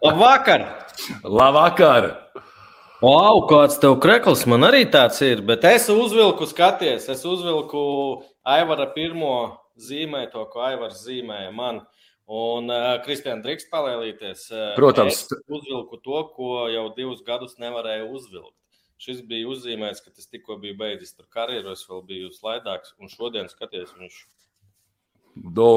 Labvakar! Labvakar! Wow, kāds tev krekls man arī tāds ir, bet es uzvilku skaties, es uzvilku Aivara pirmo zīmēto, ko Aivars zīmēja man. Un uh, Kristiāna drīkst palēlīties. Uh, Protams. Es uzvilku to, ko jau divus gadus nevarēju uzvilkt. Šis bija uzzīmēts, ka tas tikko bija beidzis tur karjeru, es vēl biju slaidāks, un šodien skaties viņš. Do,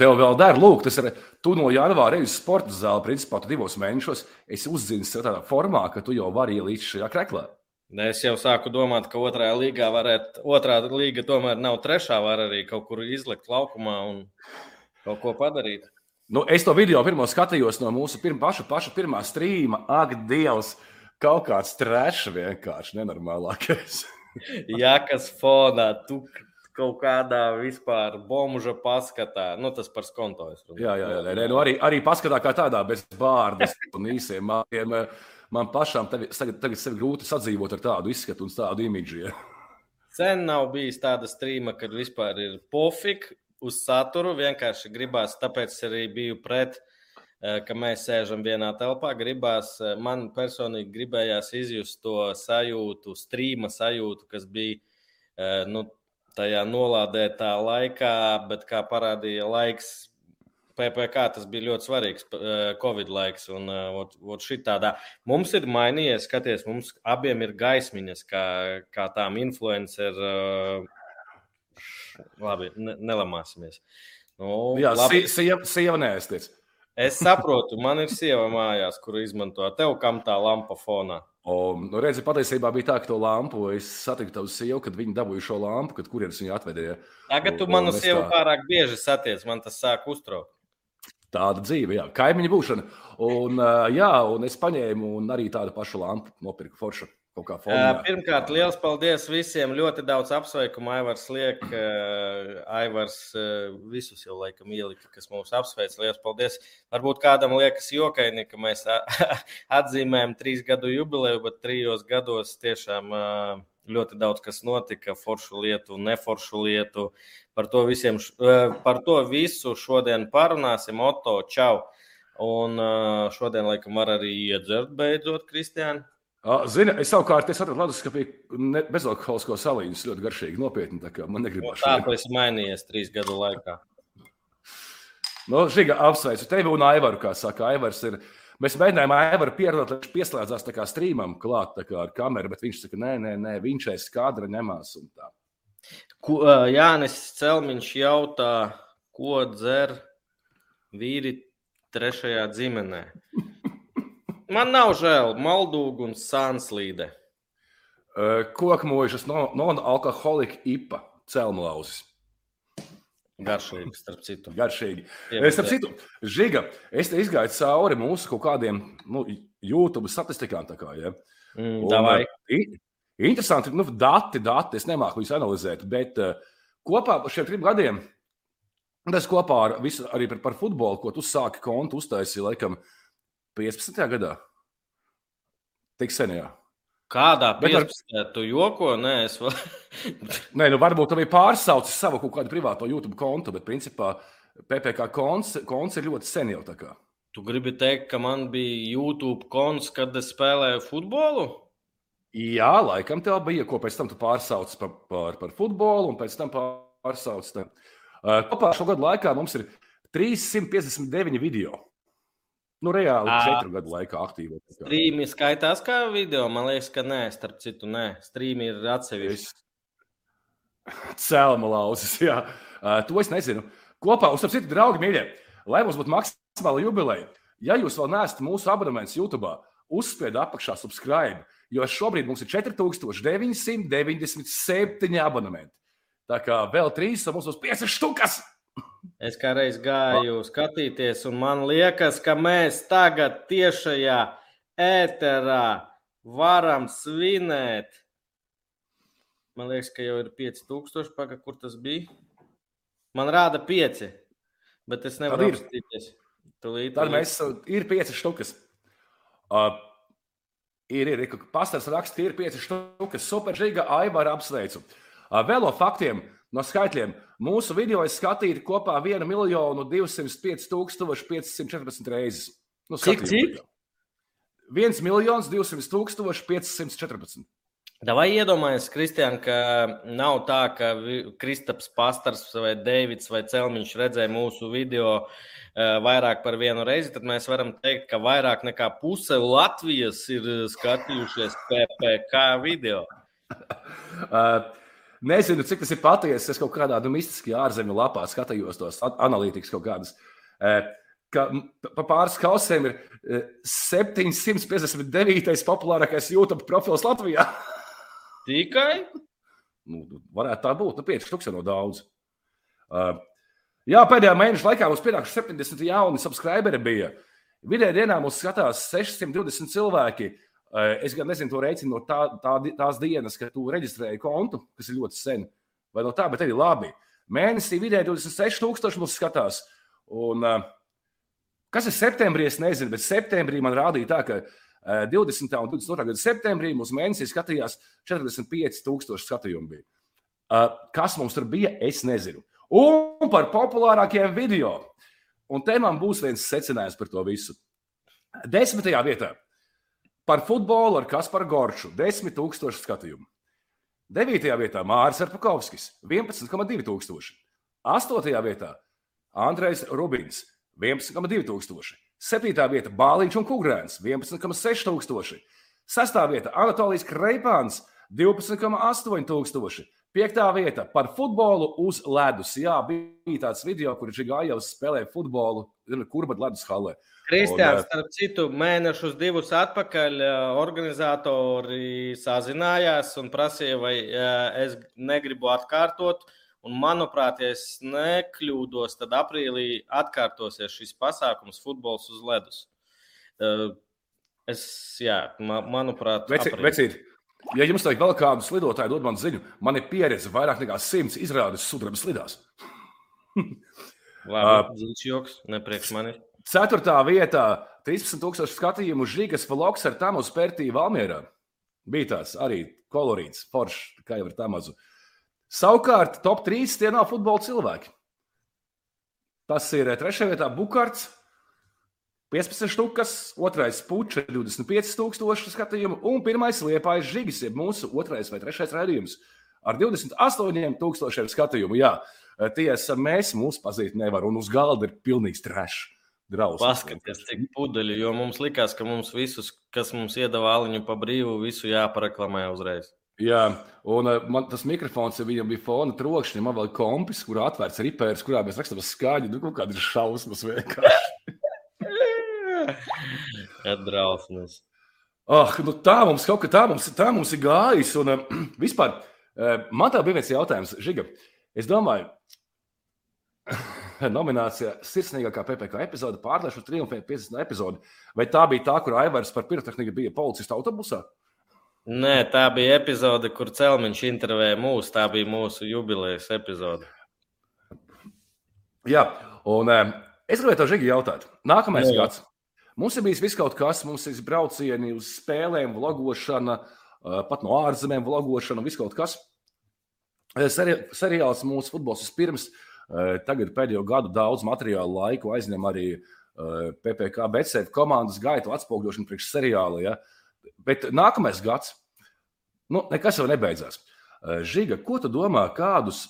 tev vēl der, lūk, tas ir, tu no janvāra ej uz sporta zāli, principā tu divos mēnešos esi uzzīmējis tādā formā, ka tu jau vari ielīdz šajā kreklā. Es jau sāku domāt, ka otrajā līgā varētu, otrā līga tomēr nav trešā, var arī kaut kur izlikt laukumā un kaut ko padarīt. Nu, es to video pirmo skatījos no mūsu pirma, paša, paša pirmā strīma. Ak, Dievs! Kaut kāds trešs vienkārši nenormālākais. Jā, kas fonā, tu kaut kādā vispār bombuža paskatā. Nu, tas par skonto. Jā, jā, jā. Nē, nu arī, arī paskatā kā tādā bez bārdas un īsiem mākiem. Man pašām tagad, tagad sevi grūti sadzīvot ar tādu izskatu un tādu imidžu. Ja. Sen nav bijis tāda strīma, kad vispār ir pofik uz saturu. Vienkārši gribās, tāpēc arī biju pret Eh, ka mēs sēžam vienā telpā. Gribās, eh, man personīgi gribējās izjust to sajūtu, strīma sajūtu, kas bija eh, nu, tajā nolādētā laikā, bet kā parādīja laiks. PPC tas bija ļoti svarīgs Covid laiks. Un, ot, ot šitādā. Mums ir mainījies, skaties, mums abiem ir gaismiņas, kā, kā tām influenceriem. Labi, ne, nelamāsimies. Nu, Jā, labi. sieva, sieva neaiztiec. Es saprotu, man ir sieva mājās, kuru izmanto. Tev kam tā lampa fonā? O, nu, redzi, patiesībā bija tā, ka to lampu es satiku tavu sievu, kad viņa dabūja šo lampu, kad kurienes viņa atvedīja. Tagad tu manu sievu tā... pārāk bieži satiec, man tas sāk uztraukt. Tāda dzīve, jā, kaimiņa būšana. Un, jā, un es paņēmu un arī tādu pašu lampu nopirku foršu. Pirmkārt, liels paldies visiem. Ļoti daudz apsveikumu. Aivars liek, Aivars visus jau laikam ielika, kas mūs apsveic. Liels paldies. Varbūt kādam liekas jokaini, ka mēs atzīmējam trīs gadu jubileju, bet trijos gados tiešām ļoti daudz kas notika, foršu lietu, neforšu lietu. Par to, visiem, par to visu šodien parunāsim. Oto, čau! Un šodien, laikam, var arī iedzert beidzot, Kristiāna. Zini, es savukārt es atradu leduskapī bezalkoholisko. Tas ļoti garšīgi, nopietni. Tā man negribas. Tā kā es mainījies trīs gadu laikā. No, Žiga, apsveicu tevi un Aivaru, kā saka, Aivars ir. Mēs mēģinājām Aivaru pierādīt, lai viņš pieslēdzās kā strīmam klāt kā ar kameru, bet viņš saka, nē, nē, nē viņš aiz skadra ņemās un tā. Ko, Jānis Celmiņš jautā, ko dzer vīri trešajā dzimenē? Man nav žēl, maldūga un sānslīde. Kokmožas non-alkoholika no ipa celmlauzis. Garšīgi, starp citu. Garšīgi. Es, starp citu, Žiga, es te izgāju cauri mūsu kaut kādiem nu, YouTube statistikām. Kā, ja? mm, un, uh, interesanti, nu, dati, dati, es nemāku viņus analizēt, bet uh, kopā par šiem trim gadiem, tas kopā ar visu arī par, par futbolu, ko tu sāki kontu uztaisīt, laikam, uh, 15. gadā. Tik sen jau. Kādā 15. Ar... tu joko? Nē, es vēl. Nē, nu varbūt tu biji pārsaucis savu kaut kādu privāto YouTube kontu, bet principā PPC konts, konts ir ļoti sen jau tā kā. Tu gribi teikt, ka man bija YouTube konts, kad es spēlēju futbolu? Jā, laikam tev bija, ko pēc tam tu pārsauc par, par, par futbolu, un pēc tam pārsauc. Tā. Kopā šo gadu laikā mums ir 359 video. Nu, reāli četru gadu laikā aktīvi. Strīmi skaitās kā video. Man liekas, ka nē, starp citu, nē. Strīmi ir atsevišķi. Cēlma lauzes, jā. Uh, to es nezinu. Kopā, un starp citu, draugi, mīļie, lai mums būtu maksimāla jubileja, ja jūs vēl neesat mūsu abonements YouTube, uzspied apakšā subscribe, jo šobrīd mums ir 4997 abonementi. Tā kā vēl trīs, un mums būs piecas štukas. Es kādreiz gāju skatīties, un man liekas, ka mēs tagad tiešajā ēterā varam svinēt. Man liekas, ka jau ir 5000, pagaidi, kur tas bija. Man rāda 5, bet es nevaru apstīties. Tad mēs ir 5 štukas. Uh, ir, ir, ir pastars raksts, ir 5 štukas. Superžiga, Aivara apsveicu. Uh, vēl no faktiem no skaitļiem. Mūsu video ir skatīti kopā 1 miljonu 205 514 reizes. Nu, Cik, cik? 1 miljons 200 tūkstoši 514. Vai iedomājies, Kristian, ka nav tā, ka Kristaps Pastars vai Deivids vai Celmiņš redzēja mūsu video uh, vairāk par vienu reizi, tad mēs varam teikt, ka vairāk nekā puse Latvijas ir skatījušies PPC video. nezinu, cik tas ir patiesi. Es kaut kādā nu, mistiskajā ārzemju lapā skatījos tos analītikas kaut kādas. Uh, ka pa pāris kausēm ir 759. populārākais YouTube profils Latvijā. Tikai? Nu, varētu tā būt. Nu, 5000 no daudz. Uh, jā, pēdējā mēneša laikā mums pienākuši 70 jauni subscriberi. Bija. Vidēji dienā mums skatās 620 cilvēki. Uh, es gan nezinu, to rēķinu no tā, tā, tās dienas, kad tu reģistrēji kontu, kas ir ļoti sen. Vai no tā, bet arī labi. Mēnesī vidēji 26,000 mums skatās. Un, uh, Kas ir septembrī? Es nezinu, bet septembrī man rādīja tā, ka 20. un 22. gada septembrī mūsu mēnesī skatījās 45,000 skatījumu. Bija. Kas mums tur bija, es nezinu. Un par populārākajiem video. Un te man būs viens secinājums par to visu. Desmitajā vietā par futbolu ar Kasparu Gorču - 10,000 skatījumu. Devītajā vietā Mārcis Arpakovskis - 11,2 tūkstoši. Astotajā vietā Andrejs Rubins 11,2 tūkstoši. Septītā vieta - Bāliņš un Kungrēns - 11,6 tūkstoši. Sestā vieta - Anatolijas Kreipāns - 12,8 tūkstoši. Piektā vieta - par futbolu uz ledus. Jā, bija tāds video, kur Žigājovs spēlēja futbolu Kurbat ledus halē. Kristiāns, starp citu, mēnešus divus atpakaļ organizatori sazinājās un prasīja, vai es negribu atkārtot Un, manuprāt, ja es nekļūdos, tad aprīlī atkārtosies šis pasākums, futbols uz ledus. Es, jā, manuprāt, vecīt, vecīt, ja jums vajag vēl kādu slidotāju, dod man ziņu. Man ir pieredze vairāk nekā simts izrādes sudraba slidās. Labi, uh, joks, nepriekš mani. Ceturtā vietā - 13,000 skatījumu Žigas Vlogs ar Tamu Spērtīju Valmierā. Bija tāds arī kolorīts, foršs, kā jau ar Tamazu. Savukārt, top 3 tie nav futbola cilvēki. Tas ir eh, trešajā vietā Bukārts, 15 štukas, otrais puķis, 25,000 skatījumu, un pirmais liepais žigis, jeb mūsu otrais vai trešais raidījums ar 28,000 skatījumu. Jā, tie esam mēs, mūsu pazīt nevar, un uz galda ir pilnīgs trešs. Paskatieties, cik pudeļi, jo mums likās, ka mums visus, kas mums iedeva aliņu pa brīvu, visu jāparaklamē uzreiz. Jā, un uh, man tas mikrofons ja bija fona trokšņa, man vēl kompis, kur atvērts ripērs, kurā mēs rakstām skaļi. Nu, kāda ir šausmas vienkārši. Atdrausmas. Ah, nu tā mums kaut kā tā mums, tā mums ir gājis. Un uh, vispār uh, man tā bija viens jautājums, Žiga. Es domāju, nominācijā Sirsnīgākā PPC epizode, pārlieku triumfē 50 epizode. Vai tā bija tā, kur Aivars par pirotehniku bija policista autobusā? Nē, tā bija epizode, kur Celmiņš intervēja mūsu. Tā bija mūsu jubilejas epizode. Jā, un eh, es gribēju to Žigi jautāt. Nākamais Jā. gads. Mums ir bijis viss kaut kas, mums ir braucieni uz spēlēm, vlogošana, eh, pat no ārzemēm vlogošana, viss kaut kas. Eh, seri seriāls mūsu futbols vispirms. Tagad pēdējo gadu daudz materiālu laiku aizņem arī PPC, BCF komandas gaitu atspoguļošanu priekš seriāla. Ja? Bet nākamais gads, nu, nekas jau nebeidzās. Eh, Žiga, ko tu domā, kādus,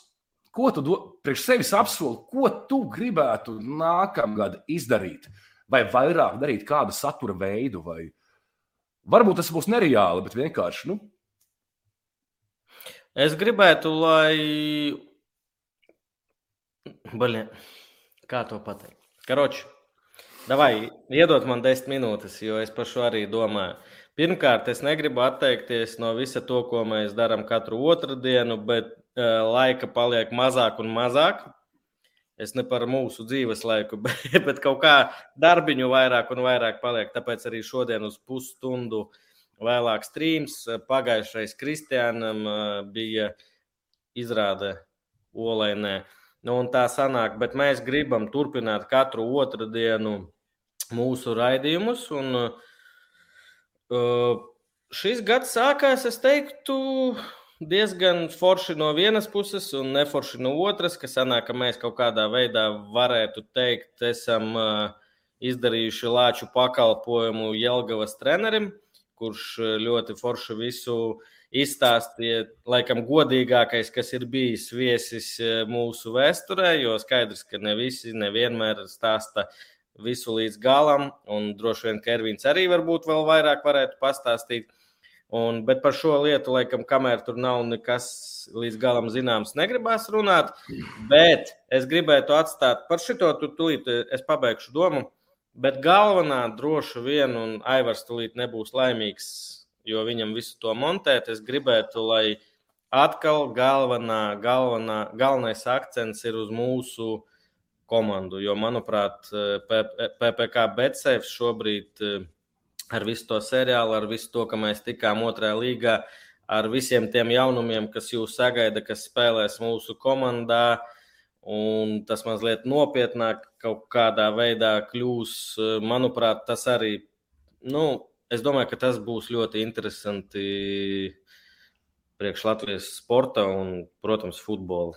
ko tu do, priekš sevis apsoli, ko tu gribētu nākamgad izdarīt? Vai vairāk darīt kādu satura veidu, vai varbūt tas būs nereāli, bet vienkārši. Nu... Es gribētu, lai. Baļie. Kā to pateikt? Karoči, davai, iedod man desmit minūtes, jo es par šo arī domāju. Pirmkārt, es negribu atteikties no visa to, ko mēs darām katru otrdienu, bet uh, laika paliek mazāk un mazāk. Es ne par mūsu dzīves laiku, bet, bet kaut kā darbiņu vairāk un vairāk paliek. Tāpēc arī šodien uz pusstundu vēlāk strīms. Pagājušais Kristiānam bija izrāde Olēnē. Nu, tā sanāk, bet mēs gribam turpināt katru otrdienu mūsu raidījumus. Un, uh, Uh, šis gads sākās, es teiktu, diezgan forši no vienas puses un neforši no otras, kas sanāk, ka mēs kaut kādā veidā varētu teikt, esam uh, izdarījuši lāču pakalpojumu Jelgavas trenerim, kurš ļoti forši visu izstāstīja. Laikam godīgākais, kas ir bijis viesis mūsu vēsturē, jo skaidrs, ka ne visi nevienmēr stāsta visu līdz galam, un droši vien Kervins arī varbūt vēl vairāk varētu pastāstīt. Un, bet par šo lietu, laikam, kamēr tur nav nekas līdz galam zināms, negribās runāt. Bet es gribētu atstāt par šito, tur tūlīt es pabeigšu domu. Bet galvenā droši vien, un Aivars tūlīt nebūs laimīgs, jo viņam visu to montēt. Es gribētu, lai atkal galvenā, galvenā, galvenais akcents ir uz mūsu komandu. Jo, manuprāt, PPC Betseifs šobrīd ar visu to seriālu, ar visu to, ka mēs tikām otrajā līgā, ar visiem tiem jaunumiem, kas jūs sagaida, kas spēlēs mūsu komandā. Un tas mazliet nopietnāk kaut kādā veidā kļūs. Manuprāt, tas arī, nu, es domāju, ka tas būs ļoti interesanti priekš Latvijas sporta un, protams, futbola.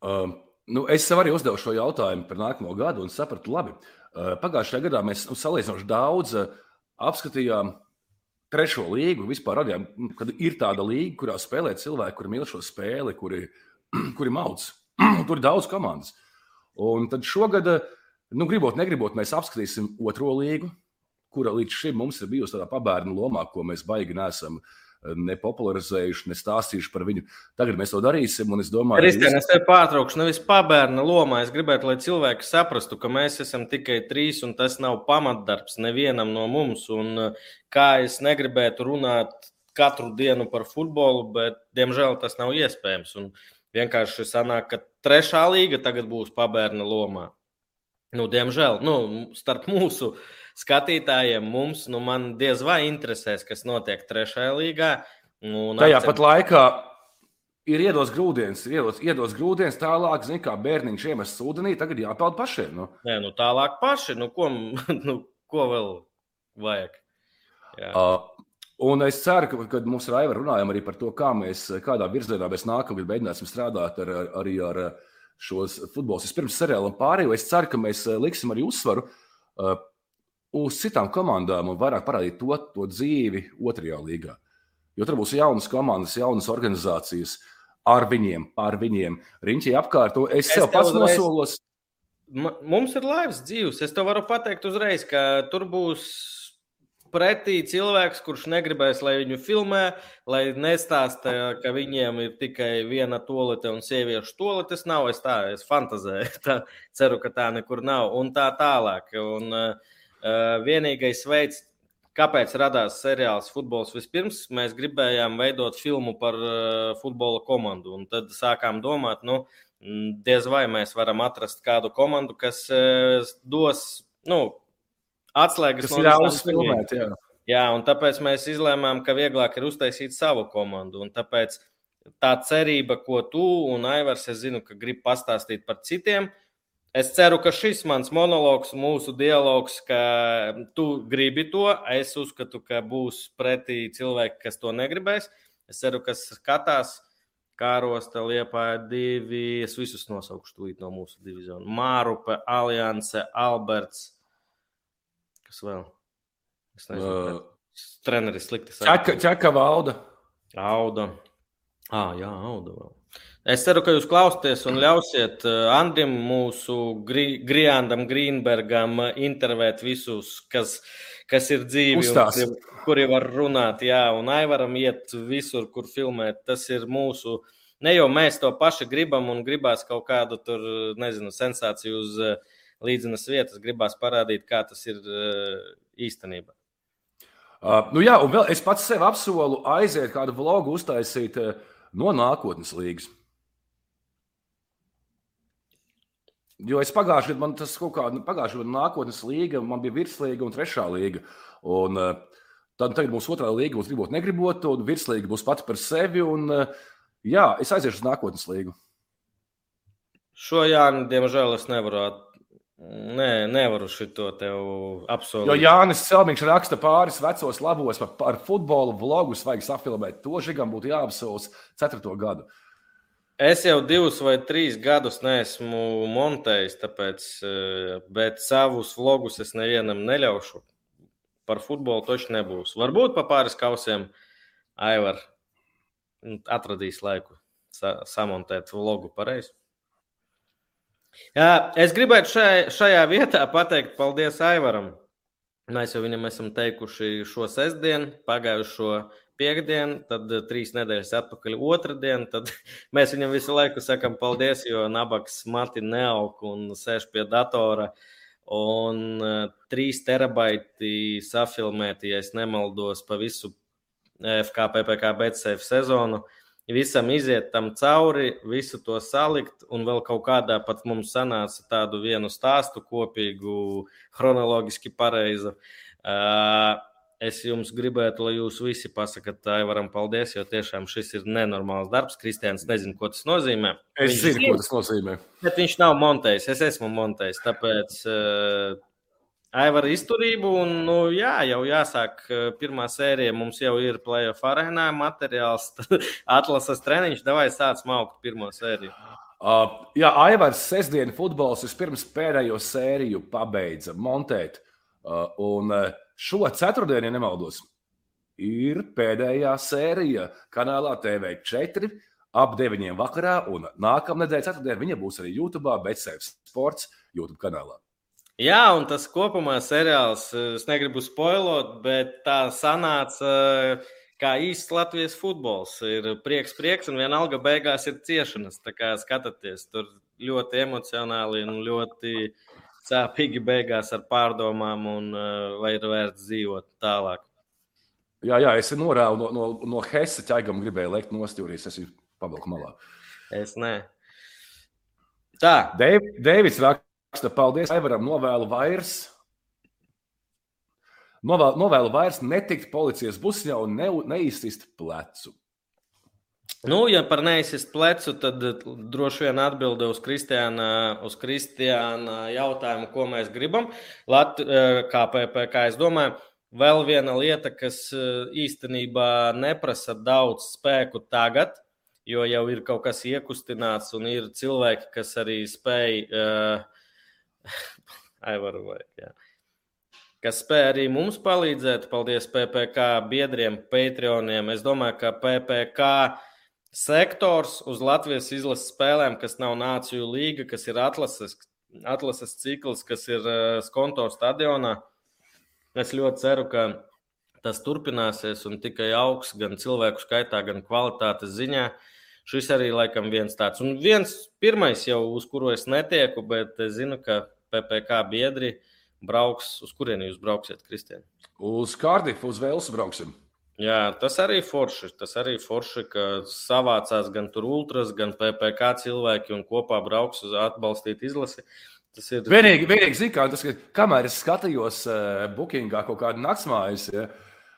Um, nu, es sev arī uzdevu šo jautājumu par nākamo gadu un sapratu, labi. Uh, pagājušajā gadā mēs nu, salīdzinoši daudz uh, apskatījām trešo līgu. Vispār radījām, kad ir tāda līga, kurā spēlē cilvēki, kuri mīl šo spēli, kuri, kuri mauc. Tur ir daudz komandas. Un tad šogad, nu, gribot, negribot, mēs apskatīsim otro līgu, kura līdz šim mums ir bijusi tādā pabērnu lomā, ko mēs baigi nesam uh, nepopularizējuši, nestāstījuši par viņu. Tagad mēs to darīsim, un es domāju, ka Kristian, es tevi pārtraukšu nevis pabērna lomā. Es gribētu, lai cilvēki saprastu, ka mēs esam tikai trīs, un tas nav pamatdarbs nevienam no mums. Un kā es negribētu runāt katru dienu par futbolu, bet diemžēl tas nav iespējams. Un vienkārši sanāk, ka trešā līga tagad būs pabērna lomā. Nu, diemžēl, nu, starp mūsu uh, skatītājiem mums, nu, man diez vai interesēs, kas notiek trešajā līgā. Nu, Tajā pat laikā ir iedos grūdienis, iedos, iedos grūdienis, tālāk, zin, kā bērniņš iemests ūdenī, tagad jāpeld pašiem. Nu. Nē, nu tālāk paši, nu ko, nu, ko vēl vajag? Jā. Uh, Un es ceru, ka, kad mums ir Aiva runājam arī par to, kā mēs, kādā virzienā mēs nākamgad mēģināsim strādāt ar, ar, arī ar šos futbolus. Pirms seriālam pārējo, es ceru, ka mēs liksim arī uzsvaru uh, uz citām komandām un vairāk parādīt to, to dzīvi otrajā līgā. Jo tur būs jaunas komandas, jaunas organizācijas ar viņiem, ar viņiem. Riņķī apkārt, es, es sev pats uzreiz... nosolos. Mums ir laivas dzīves. Es tev varu pateikt uzreiz, ka tur būs pretī cilvēks, kurš negribēs, lai viņu filmē, lai nestāsta, ka viņiem ir tikai viena tolete un sieviešu tolete. Tas nav es tā, es fantazēju. Tā, ceru, ka tā nekur nav. Un tā tālāk. Un, uh, vienīgais veids, kāpēc radās seriāls Futbols vispirms, mēs gribējām veidot filmu par eh, futbola komandu. Un tad sākām domāt, nu, mm, diez vai mēs varam atrast kādu komandu, kas eh, dos nu, atslēgas no ļaus filmēt. Jā. jā, un tāpēc mēs izlēmām, ka vieglāk ir uztaisīt savu komandu. Un tāpēc tā cerība, ko tu un Aivars, es zinu, ka grib pastāstīt par citiem, uh, Es ceru, ka šis mans monologs, mūsu dialogs, ka tu gribi to, es uzskatu, ka būs pretī cilvēki, kas to negribēs. Es ceru, ka skatās Kārosta, Liepā divi. Es visus nosaukšu tūlīt no mūsu diviziona. Mārupe, Alianse, Alberts. Kas vēl? Es nezinu. Uh, treneris slikti. Čaka, čaka valda. Auda. Ah, jā, auda vēl. Es ceru, ka jūs klausāties un ļausiet eh, Andrim, mūsu Grijandam, Grīnbergam eh, intervēt visus, kas, kas ir dzīvi, un, kuri, var runāt. Jā, un Aivaram iet visur, kur filmēt. Tas ir mūsu. Ne jau mēs to paši gribam un gribās kaut kādu tur, nezinu, sensāciju uz eh, līdzenas vietas, gribās parādīt, kā tas ir īstenībā. Uh, nu jā, un vēl es pats sev apsolu aiziet kādu vlogu uztaisīt uh, no nākotnes līgas. Jo es pagājušajā gadā, man tas kaut kāda pagājušā gada nākotnes līga, man bija virslīga un trešā līga. Un, uh, tad tagad būs otrā līga, būs gribot, negribot, un virslīga būs pati par sevi. Un, uh, jā, es aiziešu uz nākotnes līgu. Šo Jānu, diemžēl, es nevaru. Nē, nevaru šo tev apsolīt. Jo Jānis Selmiņš raksta pāris vecos labos par, par futbolu vlogus, vajag safilmēt. To žigam būtu jāapsolas ceturto gadu. Es jau divus vai trīs gadus neesmu montējis, tāpēc, bet savus vlogus es nevienam neļaušu. Par futbolu toši nebūs. Varbūt pa pāris kausiem Aivar atradīs laiku sa samontēt vlogu pareizi. Jā, es gribētu šajā, šajā vietā pateikt paldies Aivaram. Mēs jau viņam esam teikuši šo sestdienu, pagājušo piekdienu, tad trīs nedēļas atpakaļ otrdienu. Tad mēs viņam visu laiku sakām paldies, jo nabaks mati neaug un sēž pie datora. Un uh, trīs terabaiti safilmēti, ja nemaldos, pa visu FKPPK BCF sezonu. Visam iziet tam cauri, visu to salikt, un vēl kaut kādā pat mums sanāca tādu vienu stāstu kopīgu, chronoloģiski pareizu. Uh, es jums gribētu, lai jūs visi pasakāt, tā jau varam paldies, jo tiešām šis ir nenormāls darbs. Kristians nezinu, ko tas nozīmē. Es viņš zinu, ko tas nozīmē. Bet viņš nav montējis, es esmu montējis, tāpēc uh, Aivara izturību, un, nu, jā, jau jāsāk pirmā sērija. Mums jau ir playoff arēnā materiāls, atlases treniņš, devai sāc maukt pirmo sēriju. Uh, jā, Aivars sestdien futbols vispirms pēdējo sēriju pabeidza montēt. Uh, un šo ceturtdienu, ja nemaldos, ir pēdējā sērija kanālā TV4 ap 9 vakarā. Un nākamā nedēļa, ceturtdiena, viņa būs arī YouTube, bet Sēnes sports YouTube kanālā. Jā, un tas kopumā seriāls, es negribu spoilot, bet tā sanāca kā īsts Latvijas futbols. Ir prieks, prieks, un vienalga beigās ir ciešanas. Tā kā skatāties, tur ļoti emocionāli un ļoti sāpīgi beigās ar pārdomām, un vai ir vērts dzīvot tālāk. Jā, jā, es norāvu no, no, no Hesa ķaigam, gribēju liekt nostūrīs, es esmu pavilku malā. Es ne. Tā. Deivids raksta paldies, Aivaram, novēlu vairs. Novēlu, novēlu vairs netikt policijas busņā un ne, neizsist plecu. Nu, ja par neizsist plecu, tad droši vien atbilde uz Kristiāna, uz Kristiāna jautājumu, ko mēs gribam. Lat, eh, kā PPC, es domāju, vēl viena lieta, kas eh, īstenībā neprasa daudz spēku tagad, jo jau ir kaut kas iekustināts un ir cilvēki, kas arī spēj uh, Aivaru vajag. Jā. Kas spēja arī mums palīdzēt. Paldies PPC biedriem, Patreoniem. Es domāju, ka PPC sektors uz Latvijas izlases spēlēm, kas nav Nāciju līga, kas ir atlases, atlases cikls, kas ir uh, Skonto stadionā. Es ļoti ceru, ka tas turpināsies un tikai augs gan cilvēku skaitā, gan kvalitātes ziņā. Šis arī laikam viens tāds. Un viens pirmais jau, uz kuru es netieku, bet es zinu, ka PPC biedri brauks. Uz kurieni jūs brauksiet, Kristija? Uz Kārdifu, uz Velsu brauksim. Jā, tas arī forši. Tas arī forši, ka savācās gan tur ultras, gan PPC cilvēki un kopā brauks uz atbalstīt izlasi. Tas ir vienīgi, vienīgi zin, kā, tas, ka, kamēr es skatījos uh, bookingā kaut kādu naktsmājas, ja,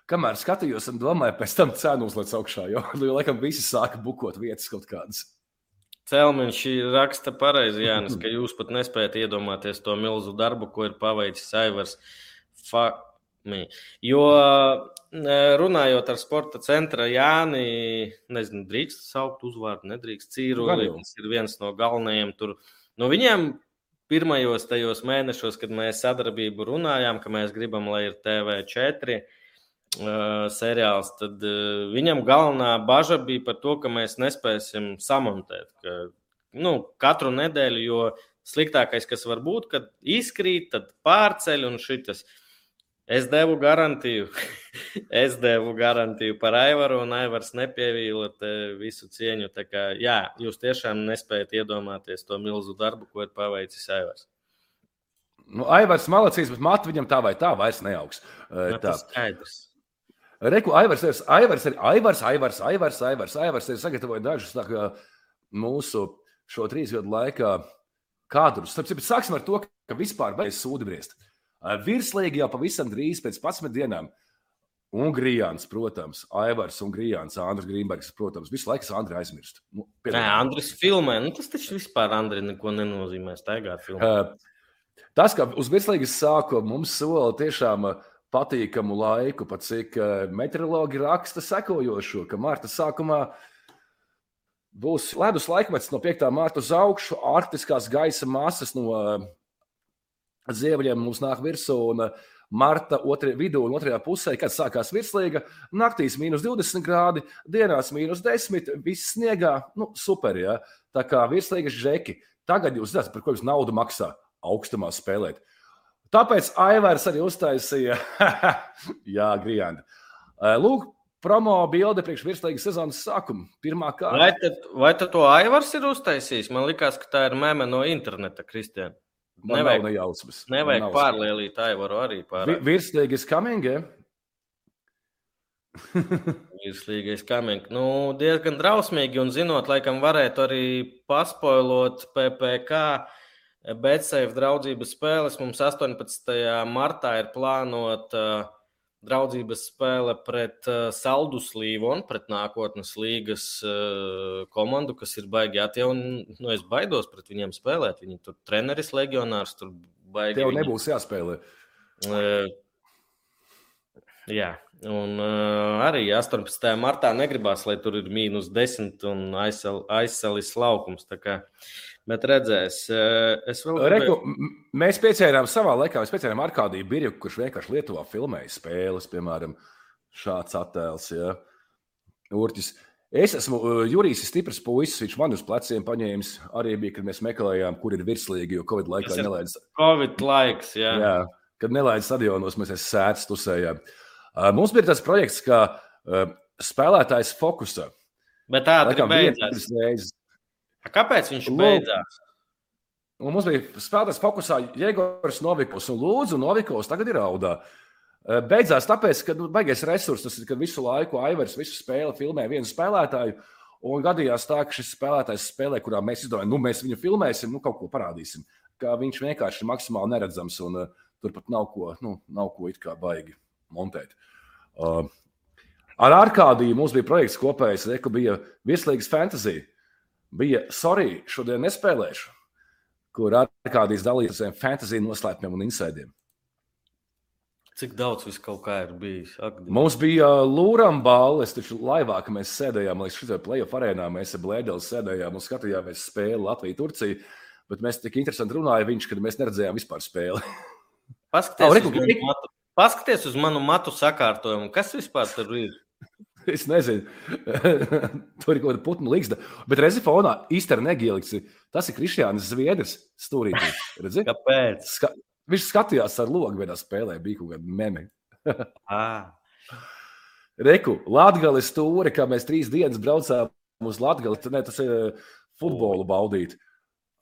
kamēr skatījos un domāju, pēc tam cenu uzliec augšā, jo, jo laikam visi sāka bukot vietas kaut kādas. Celmiņš raksta pareizi, Jānis, ka jūs pat nespējat iedomāties to milzu darbu, ko ir paveicis Aivars. Fakmi. Jo runājot ar sporta centra Jāni, nezinu, drīkst saukt uzvārdu, nedrīkst cīruli, kas ir viens no galvenajiem tur. Nu, viņiem pirmajos tajos mēnešos, kad mēs sadarbību runājām, ka mēs gribam, lai ir TV4, uh, seriāls, tad uh, viņam galvenā bažas bija par to, ka mēs nespēsim samontēt ka, nu, katru nedēļu, jo sliktākais, kas var būt, kad izkrīt, tad pārceļ un šitas. Es devu garantiju, es devu garantiju par Aivaru, un Aivars nepievīla visu cieņu. Kā, jā, jūs tiešām nespējat iedomāties to milzu darbu, ko ir paveicis Aivars. Nu, Aivars malacīs, bet matu viņam tā vai tā vairs neaugs. Tā. Tas skaidrs. Reku, Aivars, ir, Aivars, ir, Aivars, Aivars, Aivars, Aivars, Aivars ir sagatavojis dažus tā, mūsu šo trīs gadu laikā kadrus. Tāpēc sāksim ar to, ka vispār vajag sūdi briest. Virslīgi jau pavisam drīz pēc 11 dienām. Un Grijāns, protams, Aivars un Grijāns, Andris Grīmbergs, protams, visu laiku Andri aizmirst. Nu, Nē, Andris filmē, nu tas taču vispār Andri neko nenozīmē staigāt filmā. Uh, tas, ka uz virslīgas sākuma mums sola tiešām uh, patīkamu laiku, pat cik eh, meteorologi raksta sekojošo, ka marta sākumā Būs ledus laikmets no 5. mārta uz augšu, arktiskās gaisa masas no ziemeļiem mums nāk virsū. Un, Marta otrajā vidū un otrajā pusē, kad sākās virslīga, naktīs mīnus 20 grādi, dienās mīnus 10, viss sniegā. Nu, super, ja? Tā kā virslīgas žeki. Tagad jūs zināt, par ko jums naudu maksā augstumā spēlēt. Tāpēc Aivārs arī uztaisīja, Jā, Grijāna. Lūk, promo bilde priekš virslīgas sezonas sākuma. Pirmā kārta. Vai, tad, vai tad to Aivars ir uztaisījis? Man liekas, ka tā ir meme no interneta, Kristiāna. Man nevajag nejausmas. Nevajag pārlielīt Aivaru arī pār. Virslīgas coming, ja? Virslīgais kaming. Nu, diezgan drausmīgi, un zinot, laikam varētu arī paspoilot PPK Betsafe draudzības spēles mums 18. martā ir plānota uh, draudzības spēle pret uh, Saldus Līvonu, pret nākotnes līgas uh, komandu, kas ir baigi atjaunot. Nu, es baidos pret viņiem spēlēt. Viņi tur treneris, legionārs, tur baigi. Tev nebūs jāspēlē. Uh, jā, un uh, arī 18. martā negribās, lai tur ir mīnus 10 un aizsalis laukums. Tā kā Bet redzēs, eh, es vēl. Reku, mēs piecērām savā laikā, mēs piecērām Arkādiju Birju, kurš vienkārši Lietuvā filmēja spēles, piemēram, šāds attēls. Ja. Urķis. Es esmu uh, Jurijs, stiprs puisis. Viņš man uz pleciem paņēmis. Arī bija, kad mēs meklējām, kur ir virslīgi, jo Covid laikā nelaidz. Covid laiks, jā. jā kad nelaidz stadionos, mēs sēdz tusējām. Uh, mums bija tāds projekts, kā spēlētājs fokusā. Bet tā ir beidzās. Kāpēc viņš Lūk. beidzās? Un mums bija spēlētājs fokusā Jēgors Novikovs un Lūdzu Novikovs tagad ir audā. Beidzās tāpēc, ka nu, baigais resurs, tas ir, ka visu laiku Aivars visu spēli filmē vienu spēlētāju. Un gadījās tā, ka šis spēlētājs spēlē, kurā mēs izdomājam, nu, mēs viņu filmēsim, nu, kaut ko parādīsim. Ka viņš vienkārši ir maksimāli neredzams un uh, tur pat nav ko, nu, nav ko it kā baigi montēt. Uh, ar Arkādiju mums bija projekts kopējs, ka bija virslīgas fantāzija bija sorry, šodien nespēlēšu, kur ar kādiem dalījumiem, fantasy noslēpumiem un insaidiem. Cik daudz viss kaut kā ir bijis? Akdien. Mums bija uh, Lūram balva. Es taču laivā, ka mēs sēdējām līdz šim playoff arēnā. Mēs ar Blēdeli sēdējām un skatījāmies spēli Latviju-Turciju. Bet mēs tik interesanti runājām, viņš, kad mēs neredzējām vispār spēli. Paskaties, oh, uz manu matu, paskaties uz manu matu sakārtojumu. Kas vispār tur ir? Es nezinu, tur ir kaut kāda putnu līgsta. Bet reizē fonā īstenībā negielikts. Tas ir Kristiānis Zviedrs stūrītī. Redzi? Kāpēc? Ska viņš skatījās ar logu vienā spēlē, bija kaut kāda meme. Reku, Latvijas stūri, kā mēs trīs dienas braucām uz Latviju, tas ir eh, futbolu baudīt.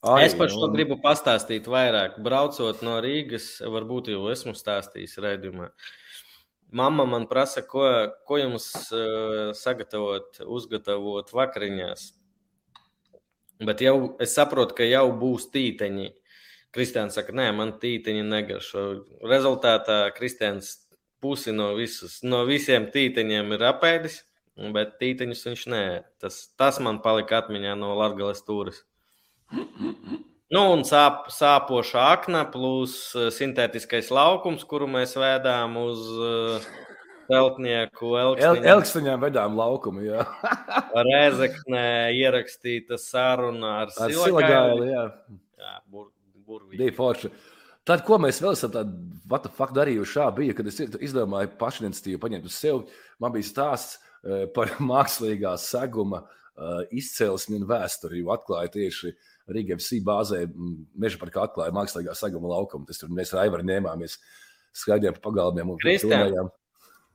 Ai, es par šo gribu pastāstīt vairāk. Braucot no Rīgas, varbūt jau esmu stāstījis raidījumā. Uh, Mama man prasa, ko, ko jums sagatavot, uzgatavot vakariņās. Bet jau es saprotu, ka jau būs tīteņi. Kristians saka, nē, man tīteņi negaršo. Rezultātā Kristians pusi no, visus, no visiem tīteņiem ir apēdis, bet tīteņus viņš nē. Tas, tas man palika atmiņā no Latvijas stūres. Nu, un sāp, sāpoša akna plus uh, sintētiskais laukums, kuru mēs vēdām uz uh, Peltnieku Elkstiņām. Vedām laukumu. Rēzeknē ierakstīta saruna ar, ar Silagāli, jā. Jā, bur, burvīgi. Bija forši. Tad, ko mēs vēl esam tādu, what the fuck darījuši šā bija, kad es izdomāju pašiniciatīvu paņemt uz sevi, man bija stāsts uh, par mākslīgā seguma uh, izcelsmi un vēsturi, jo atklāja tieši Rīgā FC bāzē meža parkā atklāja mākslīgā saguma laukumu. Tas tur mēs ar Aivaru ņēmāmies, skaidrojām pa pagalmiem un runājām.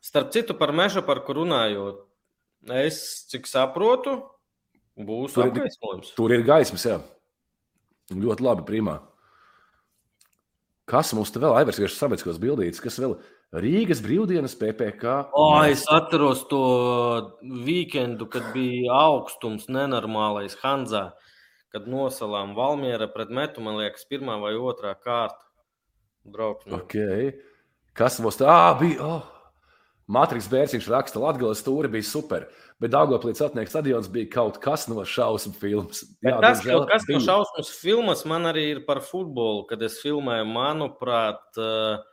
Starp citu, par meža parku runājot, es cik saprotu, būs tur apgaismojums. Tur ir gaismas, jā. Ļoti labi, primā. Kas mums te vēl aivars vienkārši sabiedriskos bildītas, kas vēl Rīgas brīvdienas PPK? O, es atceros to weekendu, kad bija augstums nenormālais Hanzā kad nosalām Valmiera pret metu, man liekas, pirmā vai otrā kārta. Braukšana. Okay. Kas mums tā ah, bija? Oh. Matrix Bērziņš raksta, Latvijas stūri bija super, bet Dārgoplīts atnieks stadions bija kaut kas no šausmu filmas. Jā, bet tas kaut kas no šausmu filmas man arī ir par futbolu, kad es filmēju, manuprāt, eh,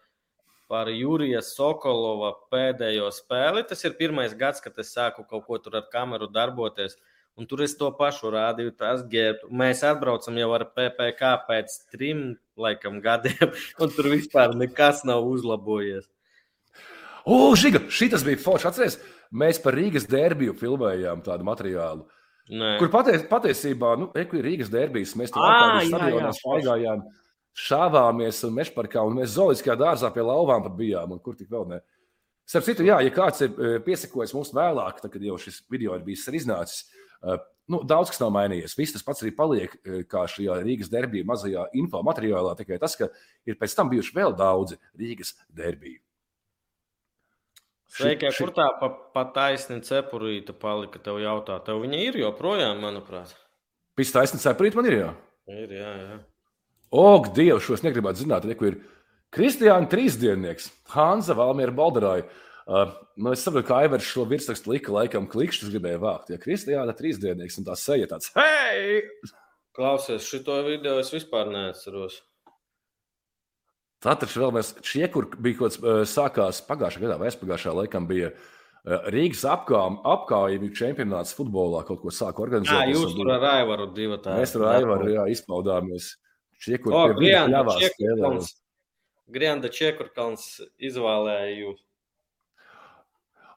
par Jurija Sokolova pēdējo spēli. Tas ir pirmais gads, kad es sāku kaut ko tur ar kameru darboties. Un tur es to pašu rādīju, tas ģērbtu. Mēs atbraucam jau ar PPC pēc trim laikam, gadiem, un tur vispār nekas nav uzlabojies. O, Žiga, šis bija forši. Atcerieties, mēs par Rīgas derbiju filmējām tādu materiālu. Nē. Kur paties, patiesībā, nu, Rīgas derbijas, mēs tur stadionā staigājām, šāvāmies un mešparkā, un mēs zoologiskajā dārzā pie lauvām pat bijām, un kur tik vēl ne. Starp citu, jā, ja kāds ir e, piesakojis mums vēlāk, tad, kad jau šis video ir bijis iznācis, e, nu, daudz kas nav mainījies. Viss tas pats arī paliek, e, kā šajā Rīgas derbija mazajā info materiālā, tikai tas, ka ir pēc tam bijuši vēl daudzi Rīgas derbiju. Sveiki, kur tā pa, pa taisni cepurīta palika? Tev jautā, tev viņa ir joprojām, manuprāt. Pēc taisni cepurīta man ir, jā. Ir, jā, jā. Og, Dievs, šos negribētu zināt, reku ir Kristiāna Trīsdiennieks, Hanza Valmiera Baldarāja. Uh, nu, es saprotu, ka Aivars šo virsrakstu lika laikam klikšķis gribēja vākt. Ja Kristiāna Trīsdiennieks un tā seja tāds, hei! Klausies, šito video es vispār neatceros. Taču vēl mēs šie, kur bija kaut kas sākās pagājušā gadā, vai aizpagājušā laikam bija Rīgas apgājuma čempionāts futbolā, kaut ko sāku organizēt. Jā, jūs tur ar Aivaru divu tādu. Mēs tur ar Aivaru jā, izpaudāmies. Šie, Čekurkalns izvēlēja jūs.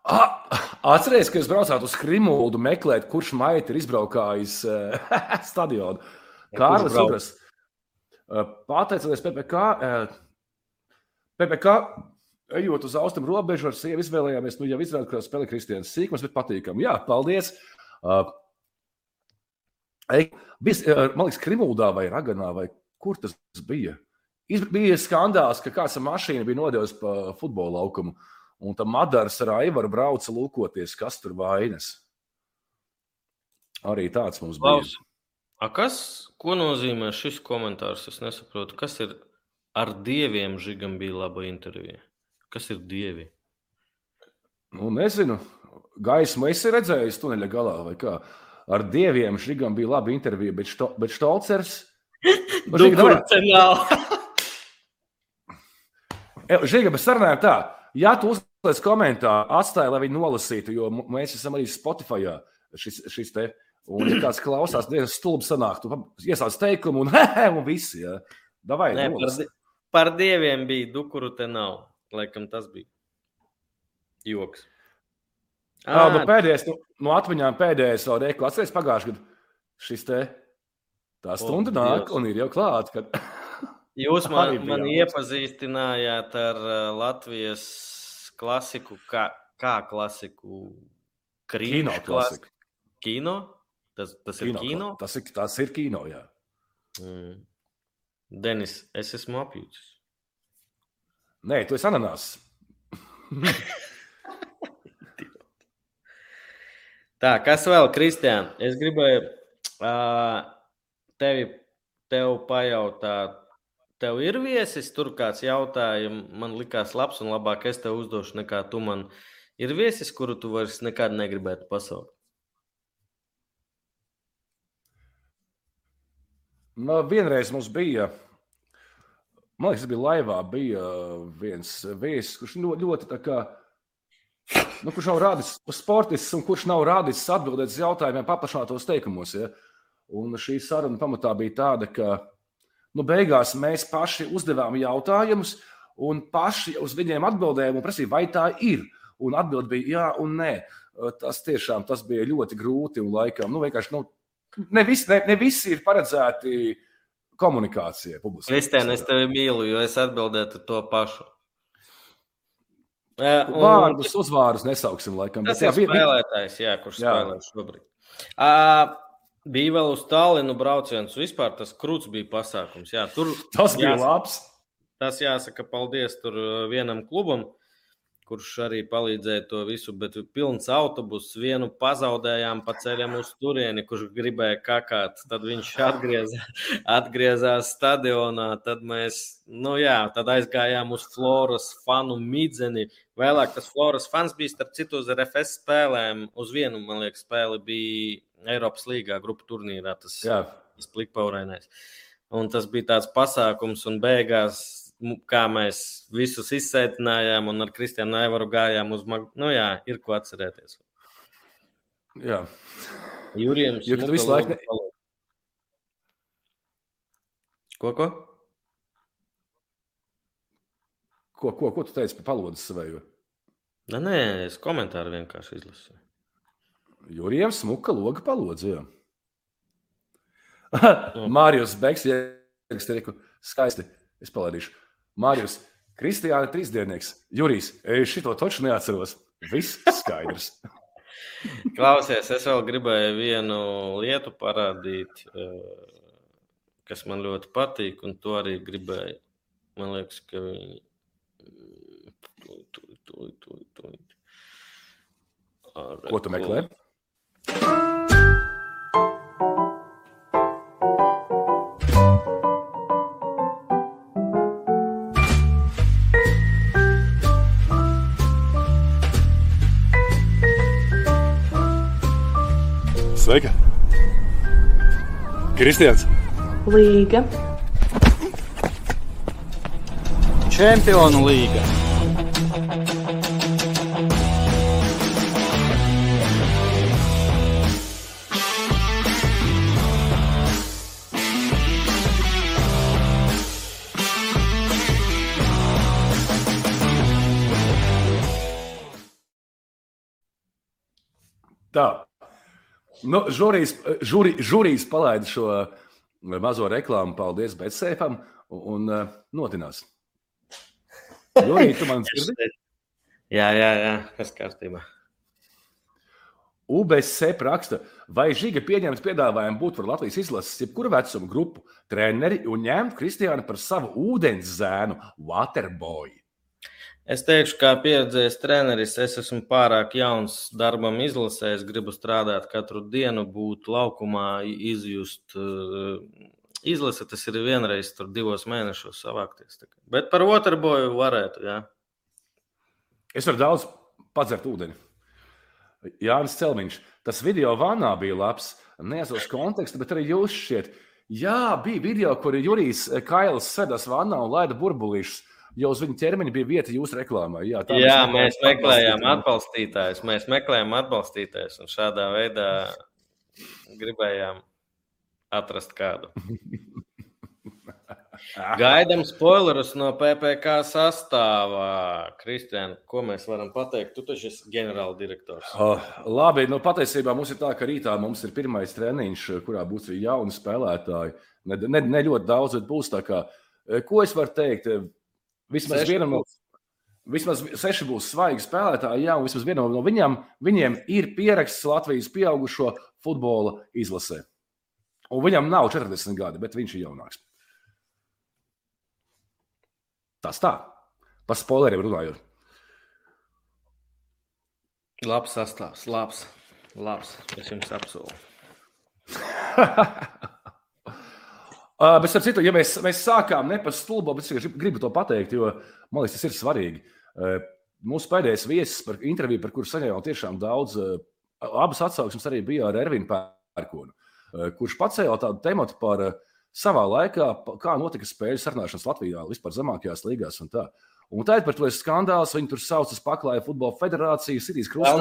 Atcerieties, ka jūs braucāt uz Krimuldu meklēt, kurš maita ir izbraukājis uh, stadionu. Kārlis Uras. Uh, pateicoties PPK, uh, PPK, ejot uz austrumu robežu, ar sievu izvēlējāmies, nu, jau izrādīt, ka spēlē Kristians Sīkums, bet patīkam. Jā, paldies! Uh, Bis, uh, man liekas, Krimuldā vai Raganā, vai kur tas bija? Bija skandāls, ka kāds ar mašīnu bija nodevis pa futbola laukumu, un tam Madars ar Aivaru brauca lūkoties, kas tur vainas. Arī tāds mums bija. Klaus. A kas, ko nozīmē šis komentārs? Es nesaprotu, kas ir Ar dieviem Žigam bija laba intervija. Kas ir dievi? Nu, nezinu. Gaismu esi redzējis tuneļa galā vai kā. Ar dieviem Žigam bija laba intervija, bet, što, bet Štolcers. Žiga, bet sarunājam tā. Ja tu uzliec komentāru, atstāj, lai viņi nolasītu, jo mēs esam arī Spotify šis, šis te. Un, ja kāds klausās, diezgan stulbi sanāk, tu iesāc teikumu un, un visi. Ja. Davai, Nē, par, Par dieviem bija dukuru te nav. Laikam tas bija joks. Jā, nu pēdējais, nu, no atmiņām pēdējais vēl reku atceries pagājušajā gadā. Šis te tā stunda o, nāk Dievs. un ir jau klāt. Kad... Jūs man, man iepazīstinājāt ar uh, Latvijas klasiku, kā, kā klasiku? Krīno klasiku. Kino? Tas, tas kino, ir kino? Tas ir, tas ir kino, jā. Mm. Denis, es esmu apjūts. Nē, tu esi ananās. Tā, kas vēl, Kristiāna? Es gribēju uh, tevi tev pajautāt. Tev ir viesis, tur kāds jautāja, man likās labs un labāk es tev uzdošu nekā tu man. Ir viesis, kuru tu vairs nekad negribētu pasaukt? Nu, vienreiz mums bija, man liekas, bija laivā, bija viens viesis, kurš ļoti, tā kā. Nu, kurš nav rādījis sportists un kurš nav rādījis atbildēt uz jautājumiem paplašinātos teikumos. Ja? Un šī saruna pamatā bija tāda, ka nu, beigās mēs paši uzdevām jautājumus, un paši uz viņiem atbildējām un prasījām, vai tā ir. Un atbild bija jā un nē. Tas tiešām tas bija ļoti grūti un laikam nu, vienkārši nu, ne, vis, ne, ne visi ir paredzēti komunikācijai. Kristēn, es tevi mīlu, jo es atbildētu to pašu. Uh, Vārdus, uzvārdus nesauksim, laikam. Tas bet, jā, ir spēlētājs, jā, kurš jā. spēlē šobrīd. Uh, bija vēl uz Talinu brauciens, vispār tas krūts bija pasākums. Jā, tur, tas bija jāsaka, labs. Tas jāsaka paldies tur vienam klubam. Uh, kurš arī palīdzēja to visu, bet pilns autobuss vienu pazaudējām pa ceļam uz turieni, kurš gribēja kakāt. Tad viņš atgriezās, atgriezās stadionā, tad mēs, nu jā, tad aizgājām uz Floras fanu midzeni. Vēlāk tas Floras fans bija starp citu uz RFS spēlēm, uz vienu, man liekas, spēli bija Eiropas līgā grupu turnīrā, tas, tas plikpaurainais. Un tas bija tāds pasākums, un beigās kā mēs visus izsētinājām un ar Kristiānu Aivaru gājām uz magu. Nu jā, ir ko atcerēties. Jā. Jurijam Jo, tu visu laiku paloda. Ko, ko? Ko, ko, ko tu teici par palodas savēju? Nē, nē, es komentāru vienkārši izlasīju. Jurijam smuka loga palodzi. jā. Mārijus Beks, ierakstīju, skaisti. Es palaidīšu. Mārijus, Kristiāna trīsdiennieks, Jurijs, es šito taču neatceros. Viss skaidrs. Klausies, es vēl gribēju vienu lietu parādīt, eh, kas man ļoti patīk, un to arī gribēju. Man liekas, ka viņi. Tūlīt. Ar- Ko tu meklē? Sveika! Kristians! Līga, Čempionu līga. Nu, žūrijas, žūri, žūrijas palaida šo mazo reklāmu, paldies Betsēpam, un, un uh, notinās. Jūrija, tu man dzirdi? Jā, jā, jā, kas kārtībā. UBC raksta, vai Žiga pieņemt piedāvājumu būt par Latvijas izlases, jebkuru vecumu grupu treneri un ņemt Kristiānu par savu ūdens zēnu, Waterboy. Es teikšu, kā pieredzējis treneris, es esmu pārāk jauns darbam, izlasē. Es gribu strādāt katru dienu, būt laukumā, izjust uh, izlase. Tas ir vienreiz, tur divos mēnešos savākties. Bet par Waterboyu varētu. Jā. Es varu daudz padzert ūdeni. Jānis Celmiņš, tas video vanā bija labs. Neatceros kontekstu, bet arī jūs šķiet. Jā, bija video, kur Jurijs Kails sēdās vannā un laida burbulīšus. Jo uz viņa ķermeņa bija vieta jūsu reklāmā. Jā, tā Jā, mēs meklējām meklējām atbalstītāju. atbalstītājus. Mēs meklējām atbalstītājus un šādā veidā gribējām atrast kādu. Gaidām spoilerus no PPC sastāvā. Kristiāna, ko mēs varam pateikt? Tu taču esi ģenerāldirektors. Oh, labi, nu, patiesībā mums ir tā, ka rītā mums ir pirmais treniņš, kurā būs jauni spēlētāji. Ne, ne, ne ļoti daudz, bet būs tā kā. eh, Ko es varu teikt? Vismaz Seši vienam no. Vismaz seši būs svaigi spēlētāji, jā, un vismaz vienam no viņiem, viņiem ir pieraksts Latvijas pieaugušo futbola izlasē. Un viņam nav 40 gadi, bet viņš ir jaunāks. Tas tā, par spoileriem runājot. Labs sastāvs, labs. labs. Es jums apsolu. Uh, bet, starp citu, ja mēs, mēs sākām ne par stulbo, bet es gribu, to pateikt, jo man liekas, tas ir svarīgi. Uh, mūsu pēdējais viesis par interviju, par kuru saņēmām tiešām daudz, uh, abas atsauksmes arī bija ar Ervinu Pērkonu, uh, kurš pacēla tādu tematu par uh, savā laikā, kā notika spēļu sarunāšanas Latvijā, vispār zemākajās līgās. Un tā. Un tā ir par to skandāls. Viņi tur saucas Paklāja Futbola Federāciju, Sitīs Krustā.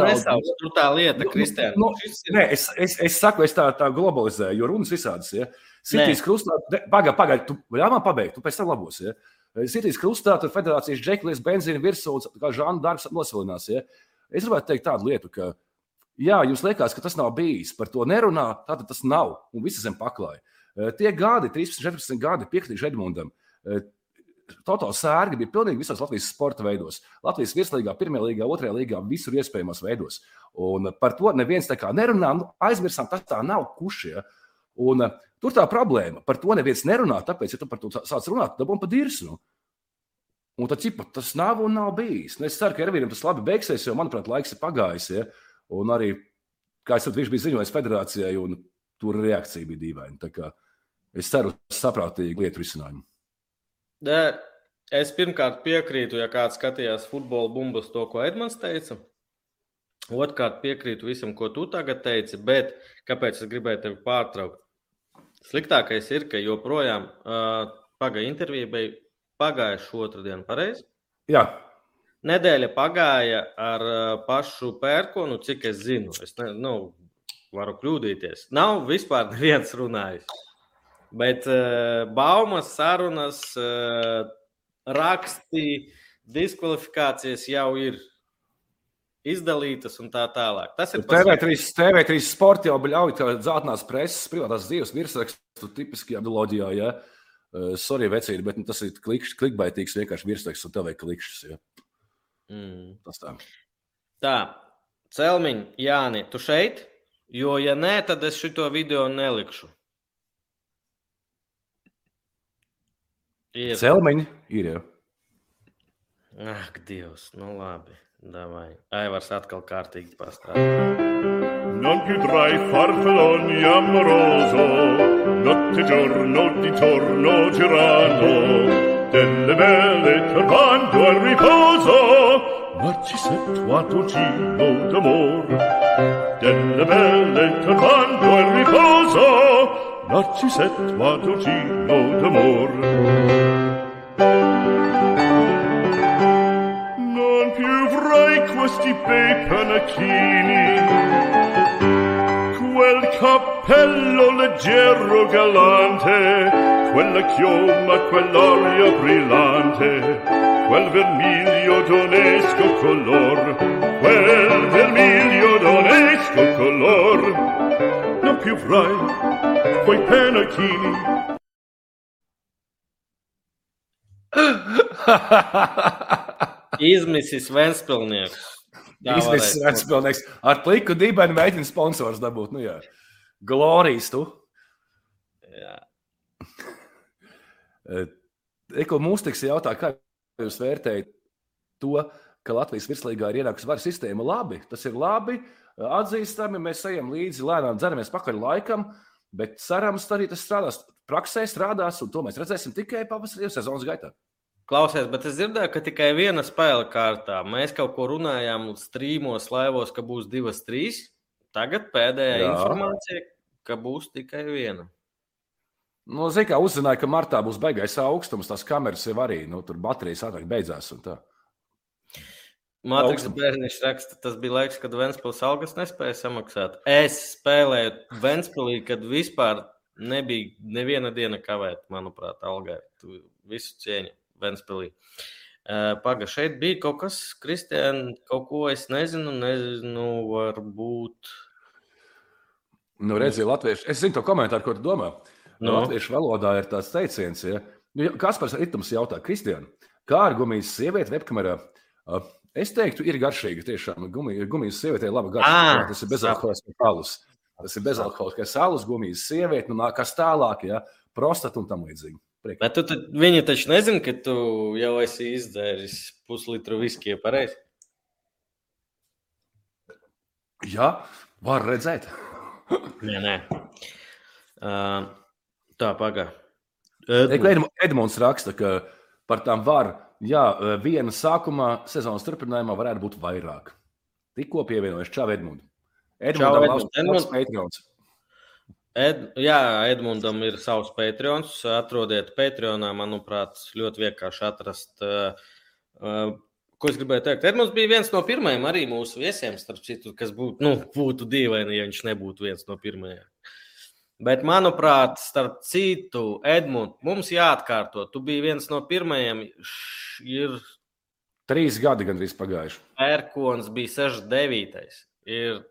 Tur tā lieta, Nu, Kristiāna. nu, ir- Nē, es, es, es saku, es tā, tā globalizēju, jo runas visādas. Ja. Sitīs krustā, pagaidi, pagaidi, tu ļāvā man pabeigt, tu pēc tam labos. Ja. Sitīs krustā, tur federācijas džeklis, benzīna virsū, kā žāna darbs nosvilinās. Ja. Es gribētu teikt tādu lietu, ka, jā, jums liekas, ka tas nav bijis, par to nerunā, tātad tas nav, un visi zem paklāja. Eh, Tie gadi, 13, 14 gadi, piekritīšu Edmundam, eh, Totāla sērga bija pilnīgi visos Latvijas sporta veidos. Latvijas virslīgā, pirmajā līgā, otrajā līgā, visur iespējamos veidos. Un par to neviens tā kā nerunā. Nu, aizmirsām, tas tā nav kušie. Un, uh, tur tā problēma. Par to neviens nerunā. Tāpēc, ja tu par to sā- sāc runāt, tad dabū pa dirsnu. Un tad, cipa, tas nav un nav bijis. Nu, es ceru, ka Ervīnam tas labi beigsies, jo, manuprāt, laiks ir pagājis. Ja? Un arī, kā es saprotu, viņš bija ziņojis federācijai, un tur reakcija bija dīvaina. Es ceru, uz saprātīgu lietu risinājumu. Nē, Es pirmkārt piekrītu, ja kāds skatījās futbola bumbas to, ko Edmunds teica. Otrkārt, piekrītu visam, ko tu tagad teici, bet kāpēc es gribēju tevi pārtraukt? Sliktākais ir, ka joprojām uh, pagāja intervija bija pagājušā otrdiena, pareizi? Jā, Nedēļa pagāja ar uh, pašu pērkonu, cik es zinu. Es ne, nu, varu kļūdīties. Nav vispār neviens runājis. Bet uh, baumas, sarunas, uh, raksti, diskvalifikācijas jau ir izdalītas un tā tālāk. Tas ir TV3, TV3 sports jau ļauj, ka zeltainās preses, privātās dzīves virsrakstu tipiskajā ideoloģijā. Ja? Uh, sorry, vecīri, bet nu, tas ir klikšķis, klikbaitīgs vienkārši virsraksts un tev vajag klikšķis. Ja? Mm. Tas tā. Tā, Celmiņ, Jāni, tu šeit? Jo, ja nē, tad es šo video nelikšu. Ir. Celmiņi ir jau. Ak, Dievs, nu labi. Davai. Aivars atkal kārtīgi pastrādā. Non più tra i farfalloni amoroso, notte giorno di torno girano, delle belle turbando al riposo, Narcisetto a Tocino d'amor. Delle belle turbando al riposo, Narcisetto a Tocino d'amor. Questi bei panacchini, quel cappello leggero galante, quella chioma, quell'aria brillante, quel vermiglio d'onesco color, quel vermiglio d'onesco color. Non più avrai quei panacchini, Izmisis Ventspilnieks. Tā Izmisis varētu būt. Ventspilnieks. Ar pliku dibenu mēģina sponsors dabūt. Nu, jā. Glorijas tu. Jā. Eko mums tiks jautā, kā jūs vērtējat to, ka Latvijas virslīgā ir ienākusi varas sistēma. Labi, tas ir labi, atzīstami, mēs ejam līdzi, lēnām dzeramies pakaļ laikam, bet cerams, arī tas strādās. Praksē strādās, un to mēs redzēsim tikai pavasarī sezonas gaitā. Klausies, bet es dzirdēju, ka tikai viena spēle kārtā. Mēs kaut ko runājām strīmos, laivos, ka būs divas, trīs. Tagad pēdējā Jā. Informācija, ka būs tikai viena. Nu, Zinu, kā uzzināja, ka martā būs beigais augstums, tās kameras jau arī, nu, tur baterijas ātrāk beidzās. un tā. Matrix Augstums. bērniņš raksta, tas bija laiks, kad Ventspils algas nespēja samaksāt. Es spēlēju Ventspilī, kad vispār nebija neviena diena kavēt, manuprāt, algai. Tu visu cieņu Ventspilī. Uh, Paga, šeit bija kaut kas, Kristiāna, kaut ko es nezinu, nezinu, varbūt. Nu, redziet, latvieši, es zinu to komentāru, ko tu domā. Nu? Nu. Latviešu valodā ir tāds teiciens, ja. Nu, ja Kaspars Ritms jautā, Kristiāna, kā ar gumijas sievieti webkamerā? Uh, Es teiktu, ir garšīga. Tiešām gumija, gumijas sieviete ir laba garša. Ā, Jā, tas ir bezalkoholiskais alus. Tas ir bezalkoholiskais alus, gumijas sieviete, nu, kas tālāk, ja prostata un tam līdzīgi. Priek. Bet tu, tad- viņi taču nezina, ka tu jau esi izdzēris puslitru viskiju pareizi. Jā, var redzēt. Nē, nē. Uh, tā, pagaidi. Eko Edm- Edmunds raksta, ka par tām var, jā, viena sākumā, sezonas turpinājumā varētu būt vairāk. Tikko pievienojuši Čau Edmunds. Čau, Edmund. Edmund. Edmunds. Ed, jā, Edmundam ir savs Patreons. Atrodiet Patreonā, manuprāt, ļoti vienkārši atrast. Uh, ko es gribēju teikt? Edmunds bija viens no pirmajiem arī mūsu viesiem, starp citu, kas būtu, nu, būtu dīvaini, ja viņš nebūtu viens no pirmajiem. Bet, manuprāt, starp citu, Edmunds, mums jāatkārto. Tu biji viens no pirmajiem. Š- Ir Trīs gadi gandrīz pagājuši. Pērkons bija 69. Ir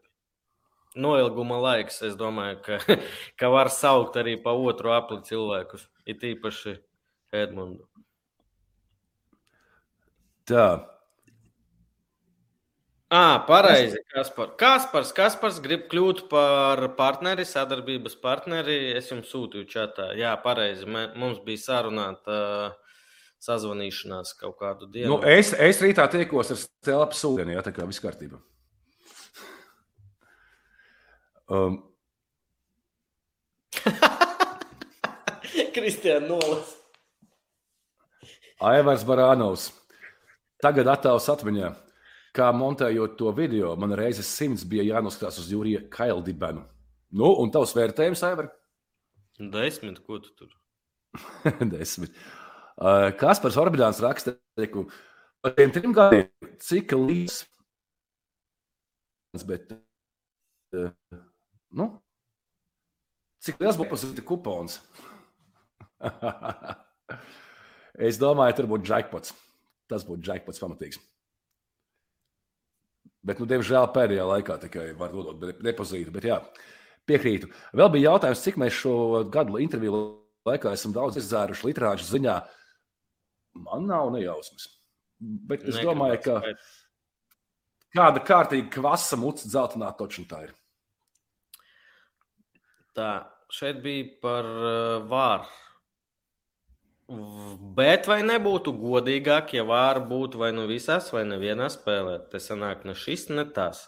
noilguma laiks. Es domāju, ka, ka var saukt arī pa otru apli cilvēkus. It īpaši Edmundu. Tā. Ah, pareizi. Kaspar. Kaspars, Kaspars grib kļūt par partneri, sadarbības partneri. Es jums sūtīju čatā. Jā, pareizi. Mē- Mums bija sarunāta uh, sazvanīšanās kaut kādu dienu. Nu, es, es rītā tiekos ar Stelpu Sūdienu, ja tā kā viss kārtībā. Um, Kristiāna nolas. Aivars Barānovs. Tagad attēls atmiņā. Kā montējot to video, man reizes simts bija jānoskatās uz Jurija Kaildibenu. Nu, un tavs vērtējums, Aivar? Desmit, ko tu tur? Desmit. Uh, Kaspars Orbidāns raksta, ka par tiem trim gadiem, cik līdz. Bet uh, Nu, cik liels būtu tas kupons? es domāju, tur būtu jackpots. Tas būtu jackpots pamatīgs. Bet, nu, diemžēl pēdējā laikā tikai var dot depozītu. Bet, jā, piekrītu. Vēl bija jautājums, cik mēs šo gadu interviju laikā esam daudz izdzēruši literāšu ziņā. Man nav nejausmas. Bet es Negribas, domāju, ka bet... kāda kārtīga kvasa muca dzeltenā toču tā ir. Tā, šeit bija par uh, vāru Bet vai nebūtu godīgāk, ja vāra būtu vai nu visās, vai nevienā spēlē? Tas sanāk ne šis, ne tas.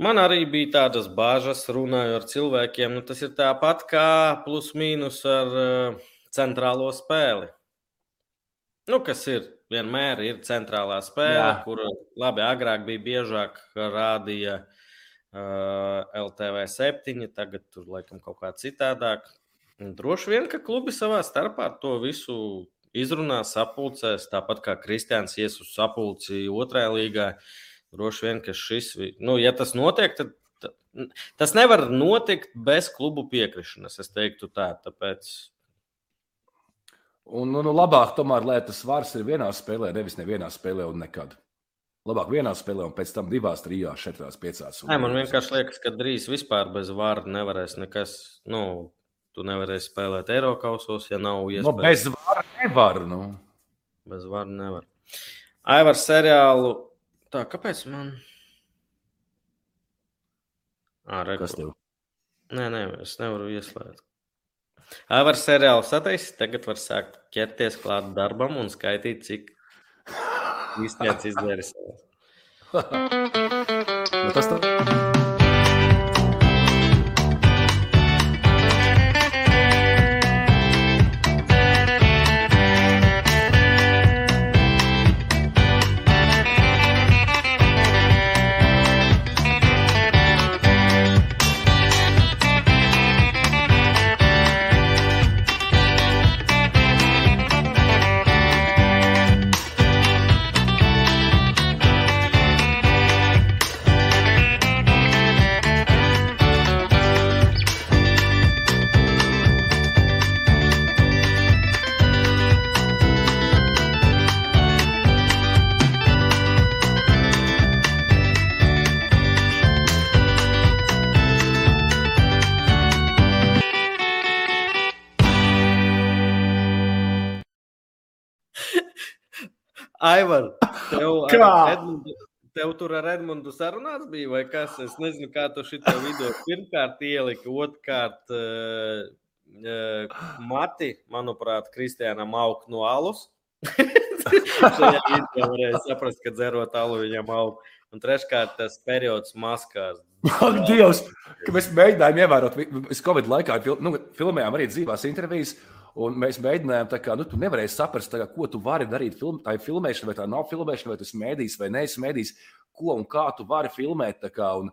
Man arī bija tādas bāžas, runāju ar cilvēkiem. Nu, tas ir tāpat kā plus mīnus ar uh, centrālo spēli. Nu, kas ir vienmēr ir centrālā spēle, Jā. kur labi agrāk bija biežāk rādīja uh, LTV 7, tagad tur laikam kaut kā citādāk. Droši vien, ka klubi savā starpā to visu izrunās, sapulcēs, tāpat kā Kristians ies uz sapulci otrajā līgā. Droši vien, ka šis, nu, ja tas notiek, tad tas nevar notikt bez klubu piekrišanas. Es teiktu tā, tāpēc. Un, nu, nu, labāk tomēr, lai tas svars ir vienā spēlē, nevis nevienā spēlē un nekad. Labāk vienā spēlē, un pēc tam divās, trijās, četrās, piecās. Nē, man vienkārši liekas, ka drīz vispār bez vārda nevarēs nekas. Nu, Tu nevarēsi spēlēt Eiropasos, ja nav iespējas. No, bez vara nevar. Nu. Bez vara nevar. Aivar seriālu. Tā, kāpēc man? Ā, Kas tev? Nē, nē, es nevaru ieslēgt. Aivar seriālu sataisīt, tagad var sākt ķerties klāt darbam un skaitīt, cik īstenībā izdarīs. nu, tas tā. Aivar, tev, Edmundu, tev tur ar Edmundu sarunāts bija, vai kas? Es nezinu, kā tu šito video pirmkārt ieliki, otrkārt uh, uh, mati, manuprāt, Kristiānam aug no alus. Šajā video varēja saprast, ka dzerot alu viņam aug. Un treškārt tas periods maskās. Ak, Dievs, ka mēs mēģinājām ievērot, mēs Covid laikā nu, filmējām arī dzīvās intervijas. Un mēs mēģinājām, tā kā nu, tu nevarēji saprast, kā, ko tu vari darīt. Film, tā ir filmēšana, vai tā nav filmēšana, vai tas ir mēdījis, vai neesi mēdījis, ko un kā tu vari filmēt. Kā, un,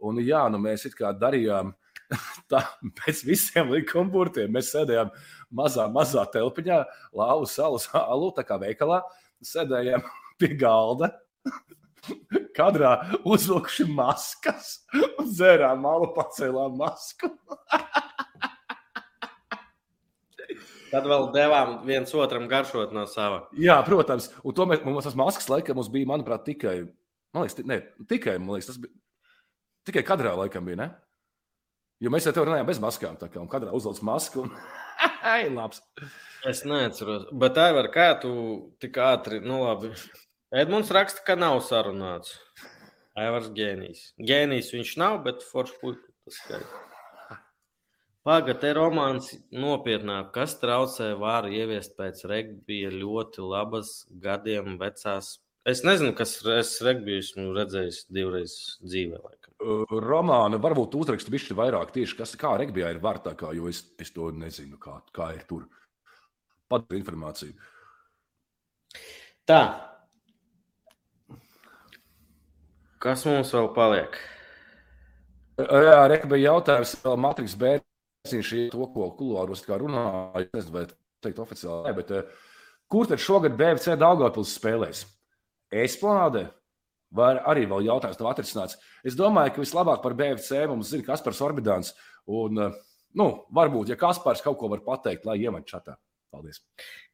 un, jā, nu, mēs it kā darījām tā, pēc visiem likuma burtiem. Mēs sēdējām mazā, mazā telpiņā, lauva salas alu, tā kā veikalā. Sēdējām pie galda. Kadrā uzvilkuši maskas dzērām malu, pacēlām masku. Tad vēl devām viens otram garšot no sava. Jā, protams. Un to mēs, mums tas maskas laikam mums bija, manuprāt, tikai, man liekas, ne, tikai, man liekas, tas bija tikai kadrā laikam bija, ne? Jo mēs jau te runājām bez maskām, tā kā un kadrā uzliek masku. Un... Ai, labs. Es neatceros, bet tā var kā tu tik ātri, nu labi. Edmunds raksta, ka nav sarunāts. Aivars ģēnijs. Ģēnijs viņš nav, bet forši puika tas skaidrs. Pagaidā, te romāns nopietnāk. Kas traucē vāru ieviest pēc regbija ļoti labas gadiem vecās? Es nezinu, kas es regbiju esmu redzējis divreiz dzīvē. Laikam. Romāna varbūt uzrakstu bišķi vairāk tieši, kas, kā regbijā ir vārtākā, jo es, es to nezinu, kā, kā ir tur. Pat informāciju. Tā. Kas mums vēl paliek? Jā, regbija jautājums vēl Matriks B Ir to, ko kuluāros runāja. Nezinu, vai teikt oficiāli, bet uh, kur tad šogad BFC Daugavpils spēlēs? Esplanādē Vai arī vēl jautājums nav atrisināts? Es domāju, ka vislabāk par BFC mums zina Kaspars Orbidāns. Un, uh, nu, varbūt, ja Kaspars kaut ko var pateikt, lai iemet čatā. Paldies.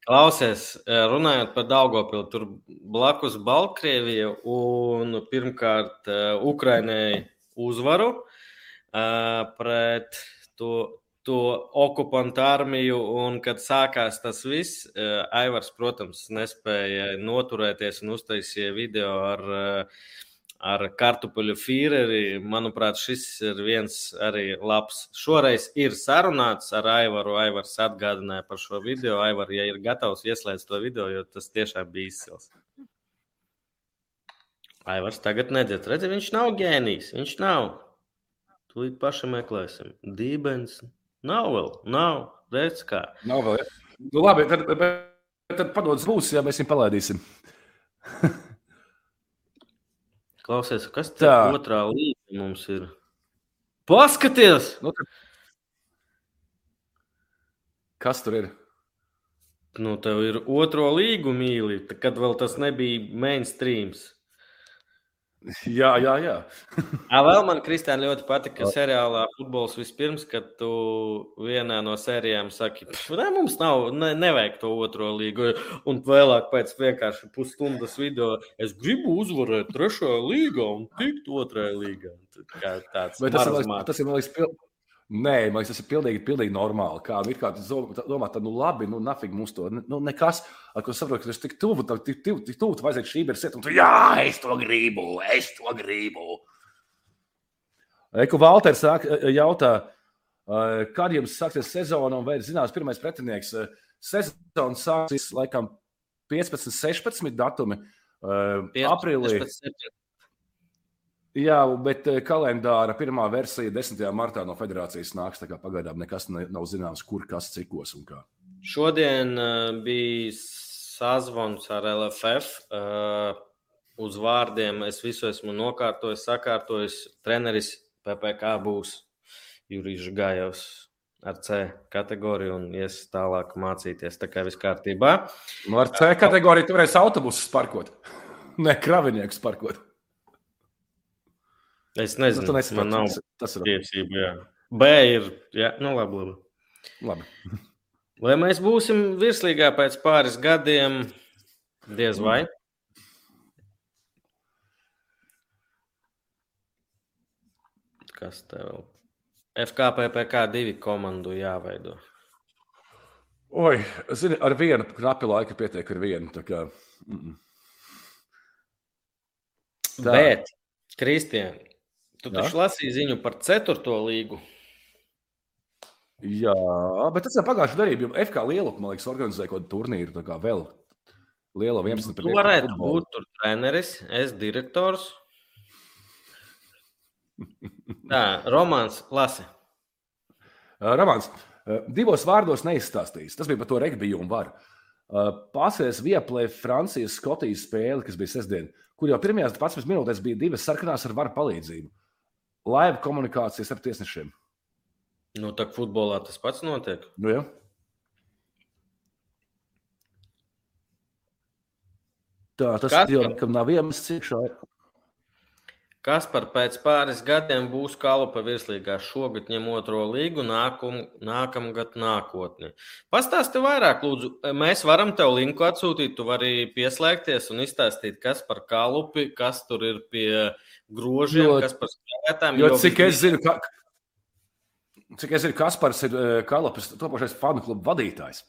Klausies, eh, runājot par Dārgopilu, tur blakus Baltkrievija un pirmkārt eh, Ukrainai uzvaru pret to, to okupantu armiju. Un, kad sākās tas viss, uh, Aivars, protams, nespēja noturēties un uztaisīja video ar uh, ar kartupeļu fīreri. Manuprāt, šis ir viens arī labs. Šoreiz ir sarunāts ar Aivaru. Aivars atgādināja par šo video. Aivar, ja ir gatavs ieslēgt to video, jo tas tiešām bija izcils. Aivars tagad nedzird. Redzi, viņš nav ģēnijs. Viņš nav. Tūlīt paši meklēsim. Dībens. Nav vēl. Nav. Redz kā. Nav vēl. Ja? Nu, labi, tad, tad padodas būs, ja mēs viņu palaidīsim. Klausies, kas tā otrā līnija mums ir? Paskaties! Nu, tad... Kas tur ir? Nu, tev ir otro līgu mīli, kad vēl tas nebija mainstreams. Jā, jā, jā. Vēl man, Kristēn, ļoti patika seriālā Futbols vispirms, kad tu vienā no sērijām saki, ne, mums nav, ne, nevajag to otro līgu. Un vēlāk pēc vienkārši pusstundas video es gribu uzvarēt trešajā līgā un tikt otrajā līgā. Tāds Bet tas, ir, tas ir, man liekas, pil... Nē, man liekas, tas ir pilnīgi, pilnīgi normāli. Kā ir kā domā, tad, nu, labi, nu, nafig mums to. Nu, nekas, ar ko saprotu, ka tas tik tuvu, tik tuvu, tik tuvu, tu vajadzēja šī un tu, jā, es to gribu, es to gribu. Eko Valters sāk, e, e, jautā, e, kad jums sāksies sezona un vai ir zināms pirmais pretinieks? Sezona sāksies laikam 15, 16 datumi. 15, aprīlī. 15, Jā, bet eh, kalendāra pirmā versija 10. martā no federācijas nāks. Pagaidām nekas nav zināms, kur kas cikos un kā. Šodien uh, bija sazvans ar LFF. Uh, uz vārdiem es visu esmu nokārtojis, sakārtojis. Treneris PPC būs Jurijs Gājovs ar C kategoriju un ies tālāk mācīties. Tā kā viss kārtībā. Nu, ar C kategoriju tur varēs autobusus parkot, ne kraviniekus parkot. Es nezinu, nu, man nav tas ir tiesība. Jā. B ir. Jā, nu labi, labi. labi. Vai mēs būsim virslīgā pēc pāris gadiem? Diez vai. Kas tev vēl? FKPPK divi komandu jāveido. Oi, zini, ar vienu knapi laika pietiek ar vienu. Tā kā, mm -mm. Tā. Bet, Kristian, Tu Jā. taču lasīji ziņu par ceturto līgu. Jā, bet tas ir pagājušajā darbā. Jo FK Lielupā, man liekas, organizēja kaut kādu turnīru, tā kā vēl liela 11. Tu varētu futbolu. būt tur treneris, es direktors. Tā, romāns lasi. Romāns. Divos vārdos neizstāstīs. Tas bija par to regbiju un varu. Pasēs vieplē Francijas Skotijas spēle, kas bija sestdien, kur jau pirmajās 11 minūtēs bija divas sarkanās ar varu palīdzību laiva komunikācijas ar tiesnešiem. Nu, tā futbolā tas pats notiek. Nu, jā. Tā tas ir jau, kam nav iemests iekšā. Kas par pēc pāris gadiem būs Kalupa virslīgā šogad ņem otro līgu, nākum, nākamgad nākotni? Pastāsti vairāk, lūdzu. Mēs varam tev linku atsūtīt, tu vari pieslēgties un izstāstīt, kas par Kalupi, kas tur ir pie grožiem, jo, kas par spēlētājiem. Jo, jo cik es zinu, ka, cik es zinu, Kaspars ir Kalupas topošais fanu klubu vadītājs.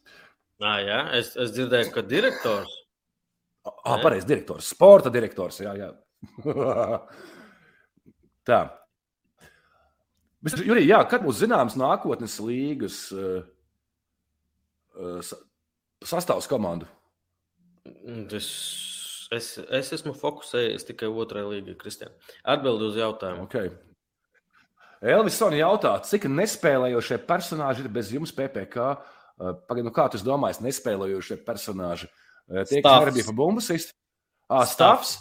À, jā, es, es dzirdēju, ka direktors. Ah, pareizi, direktors, sporta direktors. Jā, jā. Tā. Bet, Jurī, jā, kad būs zināms nākotnes līgas uh, uh, sastāvs komandu? Es, es, es esmu fokusējies tikai otrajā līgā, Kristija. Atbildi uz jautājumu. Okay. Elvisona jautā, cik nespēlējošie personāļi ir bez jums PPC? Uh, Pagaidā, nu kā tu domā, nespēlējošie personāļi? Tie, kas pa bumbasistu? Ah, Stāvs.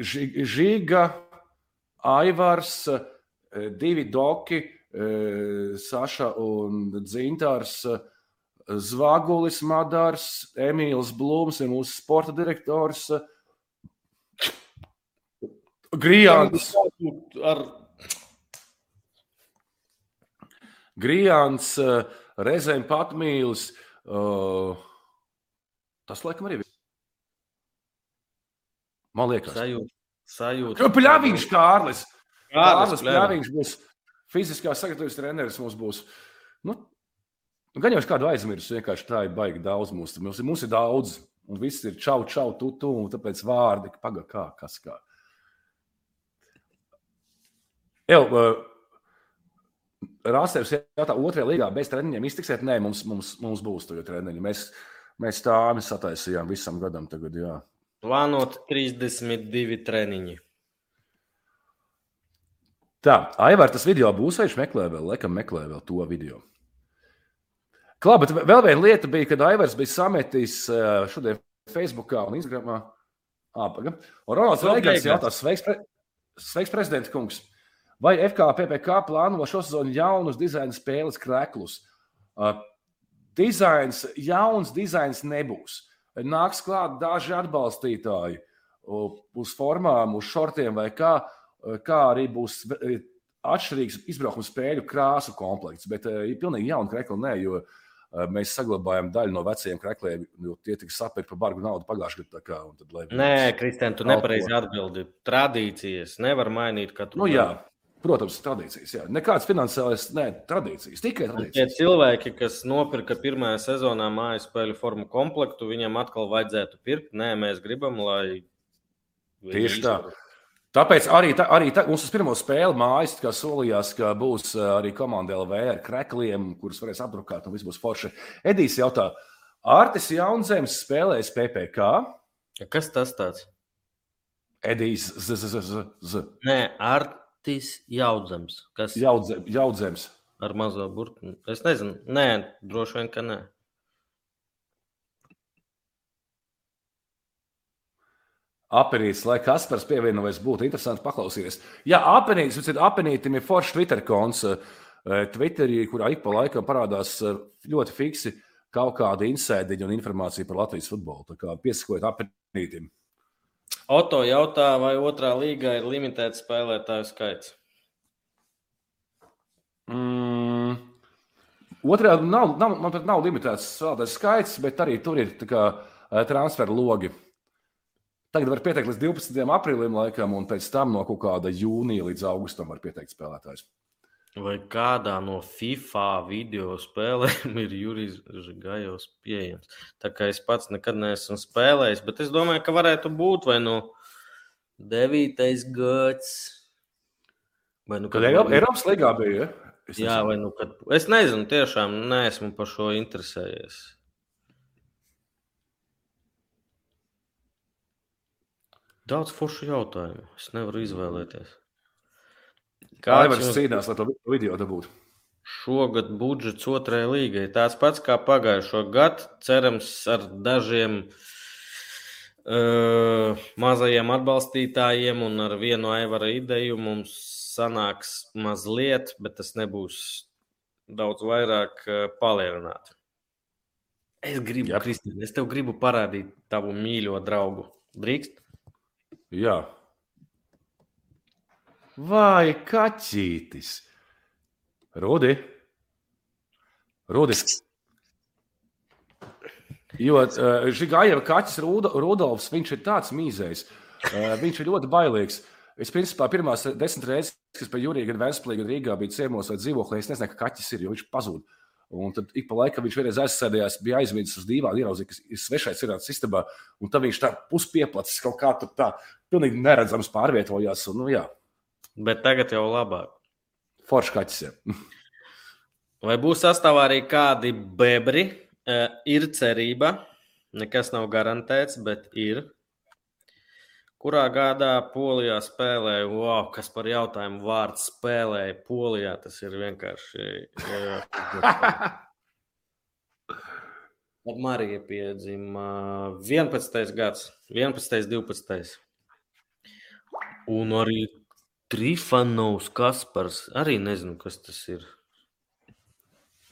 Žiga, Aivars, eh, divi doki, eh, Saša un Dzintārs, Zvagulis Madars, Emīls Blūms ir mūsu sporta direktors. Grijāns, Ar Grijāns uh, reizēm patmīlis. Uh, tas, laikam, arī viss. Man liekas, sajūtu. sajūtu. Pļāviņš, Kārlis. Kārlis Kārlis. Pļāviņš būs fiziskās sagatavības treneris. Mums būs. Nu, nu, gan jau es kādu aizmirsu, vienkārši tā ir baigi daudz. Mums, mums, ir- mums ir daudz, un viss ir čau, čau, tu, tu, un tāpēc vārdi, pagaidi, kā, kas kā. Jau, uh, Rāstēvs jautā, otrajā līgā bez treniņiem iztiksiet? Nē, mums, mums, mums būs tagad treniņi. Mēs, mēs tā mēs sataisījām visam gadam tagad, jā. Plānot 32 treniņi. Tā, Aivar, tas video būs, vai viņš meklē vēl, laikam meklē vēl to video. Klā, bet vēl viena lieta bija, kad Aivars bija sametis eh, šodien Facebookā un Instagramā. Āpaga. Un Ronalds beigās. jautā, sveiks, pre... sveiks prezidenta kungs. Vai FKPPK plāno šo sezonu jaunus dizaina spēles kreklus? Uh, dizains, jauns dizains nebūs. Nāks klāt daži atbalstītāji uh, uz formām, uz šortiem vai kā, uh, kā arī būs eh, atšķirīgs izbraukuma spēļu krāsu komplekts. Bet uh, ir pilnīgi jauna krekla, nē, jo uh, mēs saglabājam daļu no vecajiem krekliem, jo tie tika sapirkti par bargu naudu pagājušajā gadā. kā, tad, lai Nē, Kristēn, tu nepareizi atbildi. Tradīcijas nevar mainīt katru Nu, gadu. jā, protams, tradīcijas. Jā. Nekādas finansiālas, ne tradīcijas, tikai Tie tradīcijas. cilvēki, kas nopirka pirmajā sezonā mājas spēļu formu komplektu, viņiem atkal vajadzētu pirkt. Nē, mēs gribam, lai. Tieši tā. Tāpēc arī, tā, arī tā, mums uz pirmo spēli mājas solījās, ka būs ā, arī komanda LV ar krekliem, kurus varēs apdrukāt, un viss būs forši. Edijs jautā, Artis Jaunzems spēlēs PPK. Kas tas tāds? Edijs Z, Z, Z, Z, Z. Nē, Artis Jaudzams. Kas Jaudze- Jaudzems. ar mazo burbuļu? Es nezinu. Nē, droši vien, ka nē. Apenīts, lai Kaspars pievienojas, būtu interesanti paklausīties. Jā, apenīts, bet apenītam ir foršs Twitter konts, eh, Twitterī, kurā ik pa laikam parādās eh, ļoti fiksi kaut kāda insēdiņa un informācija par Latvijas futbolu. Tā kā piesakojiet apenītim. Oto jautā, vai otrā līgā ir limitēts spēlētāju skaits? Mm. Otrā nav, nav, man pat nav limitēts spēlētājs skaits, bet arī tur ir tā kā, eh, transferu logi. Tagad var pieteikt līdz 12. aprīlim, laikam, un pēc tam no kaut kāda jūnija līdz augustam var pieteikt spēlētājs. Vai kādā no FIFA video spēlēm ir Jurijs Gājos pieejams? Tā kā es pats nekad neesmu spēlējis, bet es domāju, ka varētu būt vai nu 9. gads. Vai nu Kad Eiropas, Eiropas līgā bija, ja? Es Jā, vai nu kad. Es nezinu, tiešām neesmu par šo interesējies. Daudz foršu jautājumu. Es nevaru izvēlēties. Aivars jums- cīnās, lai to video dabūtu. Šogad budžets otrajai līgai tāds pats kā pagājušo gadu. Cerams, ar dažiem uh, mazajiem atbalstītājiem un ar vienu aivara ideju mums sanāks mazliet, bet tas nebūs daudz vairāk uh, palielināt. Es gribu. Kristīne, es tev gribu parādīt tavu mīļo draugu. Drīkst? Jā. Vai kaķītis? Rudi. Rudis. Jo uh, Žigājeva kaķis Ruda, Rudolfs, viņš ir tāds mīzējs. Uh, viņš ir ļoti bailīgs. Es principā pirmās desmit reizes, kas pie Jurija, gan Vēsturā, gan Rīgā bija ciemos vai dzīvoklī, es nezināju, ka kaķis ir, jo viņš pazūd. Un tad ik pa laikam viņš vienreiz aizsēdējās, bija aizmirsis uz dīvāna, ieraudzīja, ka ir svešais ir istabā, un tad viņš tā puspieplacis kaut kā tur tā, pilnīgi neredzams pārvietojās. Un, nu, jā, Bet tagad jau labāk. foršs kaķis. Vai būs sastāvā arī kādi bebri? Eh, Ir cerība, nekas nav garantēts, bet ir. Kurā gadā Polijā spēlēja, wow, kas par jautājumu vārdu spēlēja Polijā? Tas ir vienkārši. Marija piedzima 11. gads, 11. 12. Un arī Trifanovs Kaspars. Arī nezinu, kas tas ir.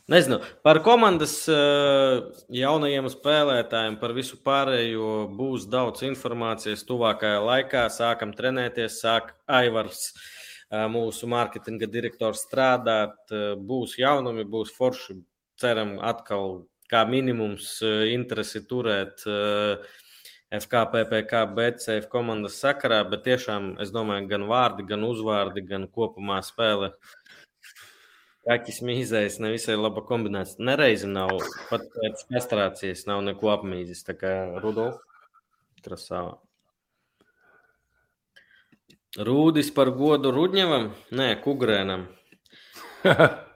Nezinu, par komandas eh, jaunajiem spēlētājiem, par visu pārējo būs daudz informācijas. Tuvākajā laikā sākam trenēties, sāk Aivars, eh, mūsu mārketinga direktors, strādāt. Eh, būs jaunumi, būs forši. Ceram, atkal kā minimums interesi turēt FKPPK, BCF komandas sakarā, bet tiešām es domāju, gan vārdi, gan uzvārdi, gan kopumā spēle Kaķis mīzējis, nevisai laba kombinācija. Nereizi nav, pat pēc kastrācijas nav neko apmīzis. Tā kā Rudolf Krasāvā. Rūdis par godu Rudņevam? Nē, Kugrēnam.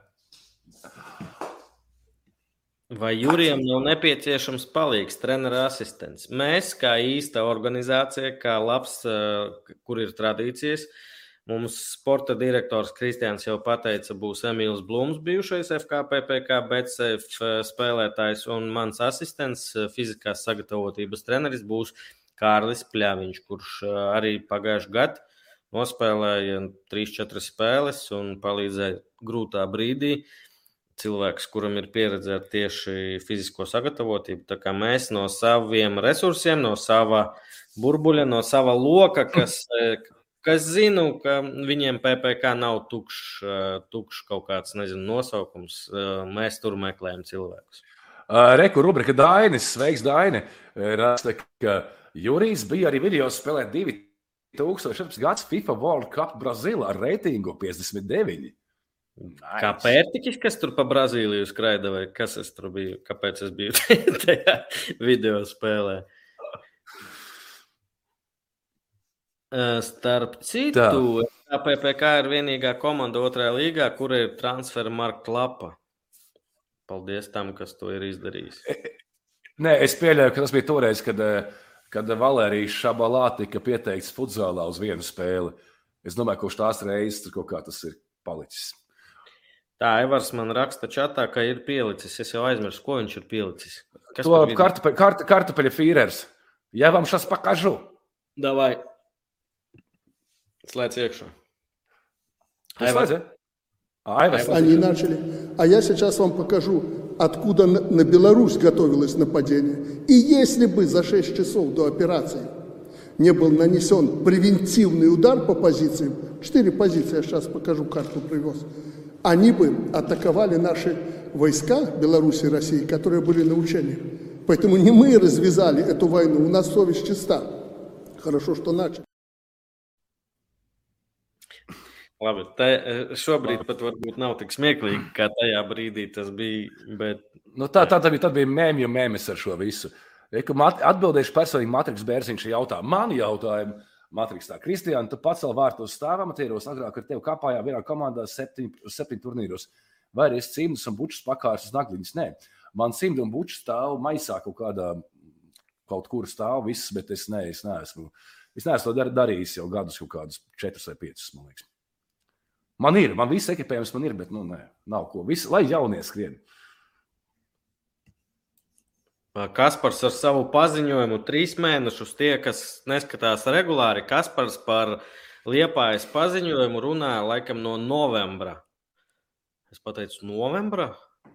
Vai Jurijam nav nepieciešams palīgs, treneru asistents? Mēs, kā īsta organizācija, kā labs, eh, kur ir tradīcijas, uh, Mums sporta direktors Kristians jau pateica, būs Emīls Blūms, bijušais FKPPK, BCF spēlētājs, un mans asistents, fizikās sagatavotības treneris, būs Kārlis Pļaviņš, kurš arī pagājušajā gadā nospēlēja 3-4 spēles un palīdzēja grūtā brīdī. Cilvēks, kuram ir pieredze ar tieši fizisko sagatavotību, tā kā mēs no saviem resursiem, no sava burbuļa, no sava loka, kas kas zinu, ka viņiem PPC nav tukšs, tukšs kaut kāds nezinu, nosaukums. Mēs tur meklējam cilvēkus. Reku rubrika Dainis, sveiks, Daini. Rasta, ka Jurijs bija arī video spēlēt 2014. gads FIFA World Cup Brazīlā ar reitingu 59. Nice. Kā pērtiķis, kas tur pa Brazīliju skraida, vai kas es tur biju, kāpēc es biju tajā video spēlē? Starp citu, APPK ir vienīgā komanda otrajā līgā, kur ir transfera marka lapa. Paldies tam, kas to ir izdarījis. Nē, es pieļauju, ka tas bija toreiz, kad, kad Valērijas Šabalā tika pieteikts futzālā uz vienu spēli. Es domāju, ka uz tās reizes tur kaut kā tas ir palicis. Tā, Evars man raksta čatā, ka ir pielicis. Es jau aizmirsu, ko viņš ir pielicis. Kas to kartupeļu kartu, kartu fīrers. Ja вам сейчас покажу. Давай. Слайд iekšā. Они начали. А я сейчас вам покажу, откуда на Беларусь готовилось нападение. И если бы за 6 часов до операции не был нанесен превентивный удар по позициям, четыре позиции, я сейчас покажу, карту привез, они бы атаковали наши войска Беларуси и России, которые были на учениях. Поэтому не мы развязали эту войну, у нас совесть чиста. Хорошо, что начали. Labi, te, eh, šobrīd pat varbūt nav tik smieklīgi, kā tajā brīdī tas bija. Bet... Nu, tā, tā, tā bija, tad bija mēmju mēmis ar šo visu. Atbildēšu personīgi Matriks Bērziņš jautā. Man jautājumu, Matriks tā, Kristiāna, tu pats vēl vārtos stāvamatieros, agrāk ar tevi kapājā vienā komandā septiņ, septiņ turnīros. Vai arī es cimdus un bučus pakārs uz nagliņas? Nē, man cimdu un bučus stāv maisā kaut kādā, kaut kur stāv viss, bet es, ne, es neesmu. Es neesmu to dar, darījis jau gadus, kaut kādus četrus vai piecus, man liekas. Man ir, man viss ekipējums man ir, bet nu, nē, nav ko. Visi, lai jaunie skrien. Kaspars ar savu paziņojumu trīs mēnešus tie, kas neskatās regulāri. Kaspars par liepājas paziņojumu runāja laikam no novembra. Es pateicu, novembra?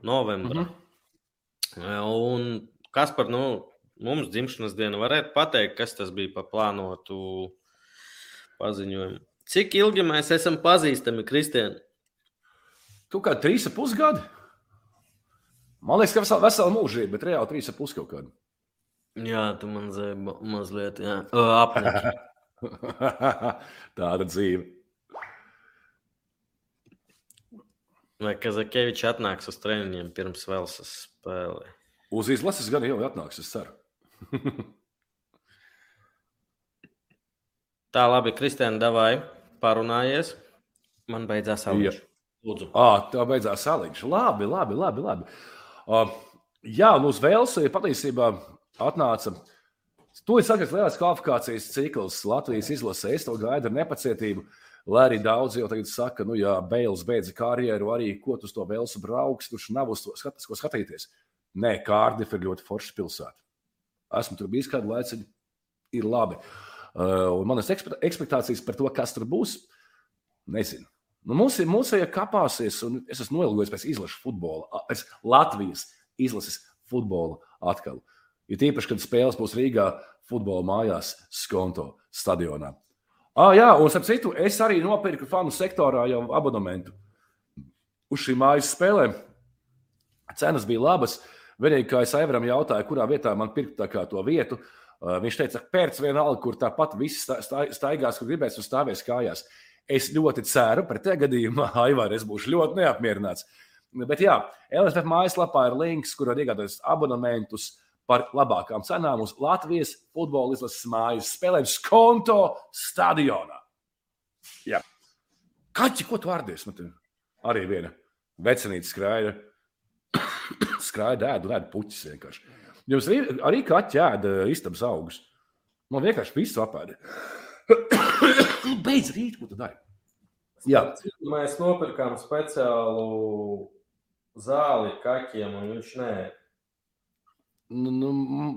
Novembra. Mm -hmm. Un Kaspar, nu, mums dzimšanas diena varētu pateikt, kas tas bija pa plānotu paziņojumu. Cik ilgi mēs esam pazīstami, Kristēn? Tu kā trīs ap pusgadi? Man liekas, ka vesela, vesela mūžība, bet reāli trīs ap pus kaut kādu. Jā, tu man zēji mazliet apniņš. Tāda dzīve. Vai Kazakevičs atnāks uz treniņiem pirms Velsas spēlē? Uz izlases gan jau atnāks, es ceru. Tā labi, Kristēna, davai parunājies. Man beidzās saliņš. Lūdzu. À, tā beidzās saliņš. Labi, labi, labi. labi. Uh, jā, nu uz Velsu patiesībā atnāca. To ir sakās lielās kvalifikācijas cikls Latvijas izlasē. Es to gaidu ar nepacietību. Lai arī daudzi jau tagad saka, nu, ja Bēls beidza karjeru, arī ko tu uz to Velsu brauks, tur nav uz to skat, ko skatīties. Nē, Kārdif ir ļoti forša pilsēta. Esmu tur bijis kādu laiku, ir labi. Uh, Un manas ekspektācijas par to, kas tur būs, nezinu. Nu, mums ir mūsu kapāsies, un es esmu noilgojies pēc izlases futbola, pēc Latvijas izlases futbola atkal. Ir tīpaši, kad spēles būs Rīgā futbola mājās, Skonto stadionā. Ah, jā, un starp citu, es arī nopirku fanu sektorā jau abonementu uz šīm mājas spēlēm. Cenas bija labas. Vienīgi, kā es Aivaram jautāju, kurā vietā man pirkt to vietu, viņš teica, pērc vienalga, kur tāpat viss staigās, kur gribēs un stāvēs kājās. Es ļoti ceru, te gadījumā, Aivar, es būšu ļoti neapmierināts. Bet jā, LSF mājaslapā ir links, kur var iegādāties abonementus par labākām cenām uz Latvijas futbola izlases mājas spēlēm Skonto stadionā. Jā. Kaķi, ko tu vārdies? Arī viena vecinīca skraida. skraida, ēda, ēda puķis vienkārši. Jums arī, arī kaķi ēda istabas augus. Man vienkārši viss apēda. Beidz rīt, ko tu dari? Jā. Mēs nopirkām speciālu zāli kaķiem, un viņš nē. Nu, nu,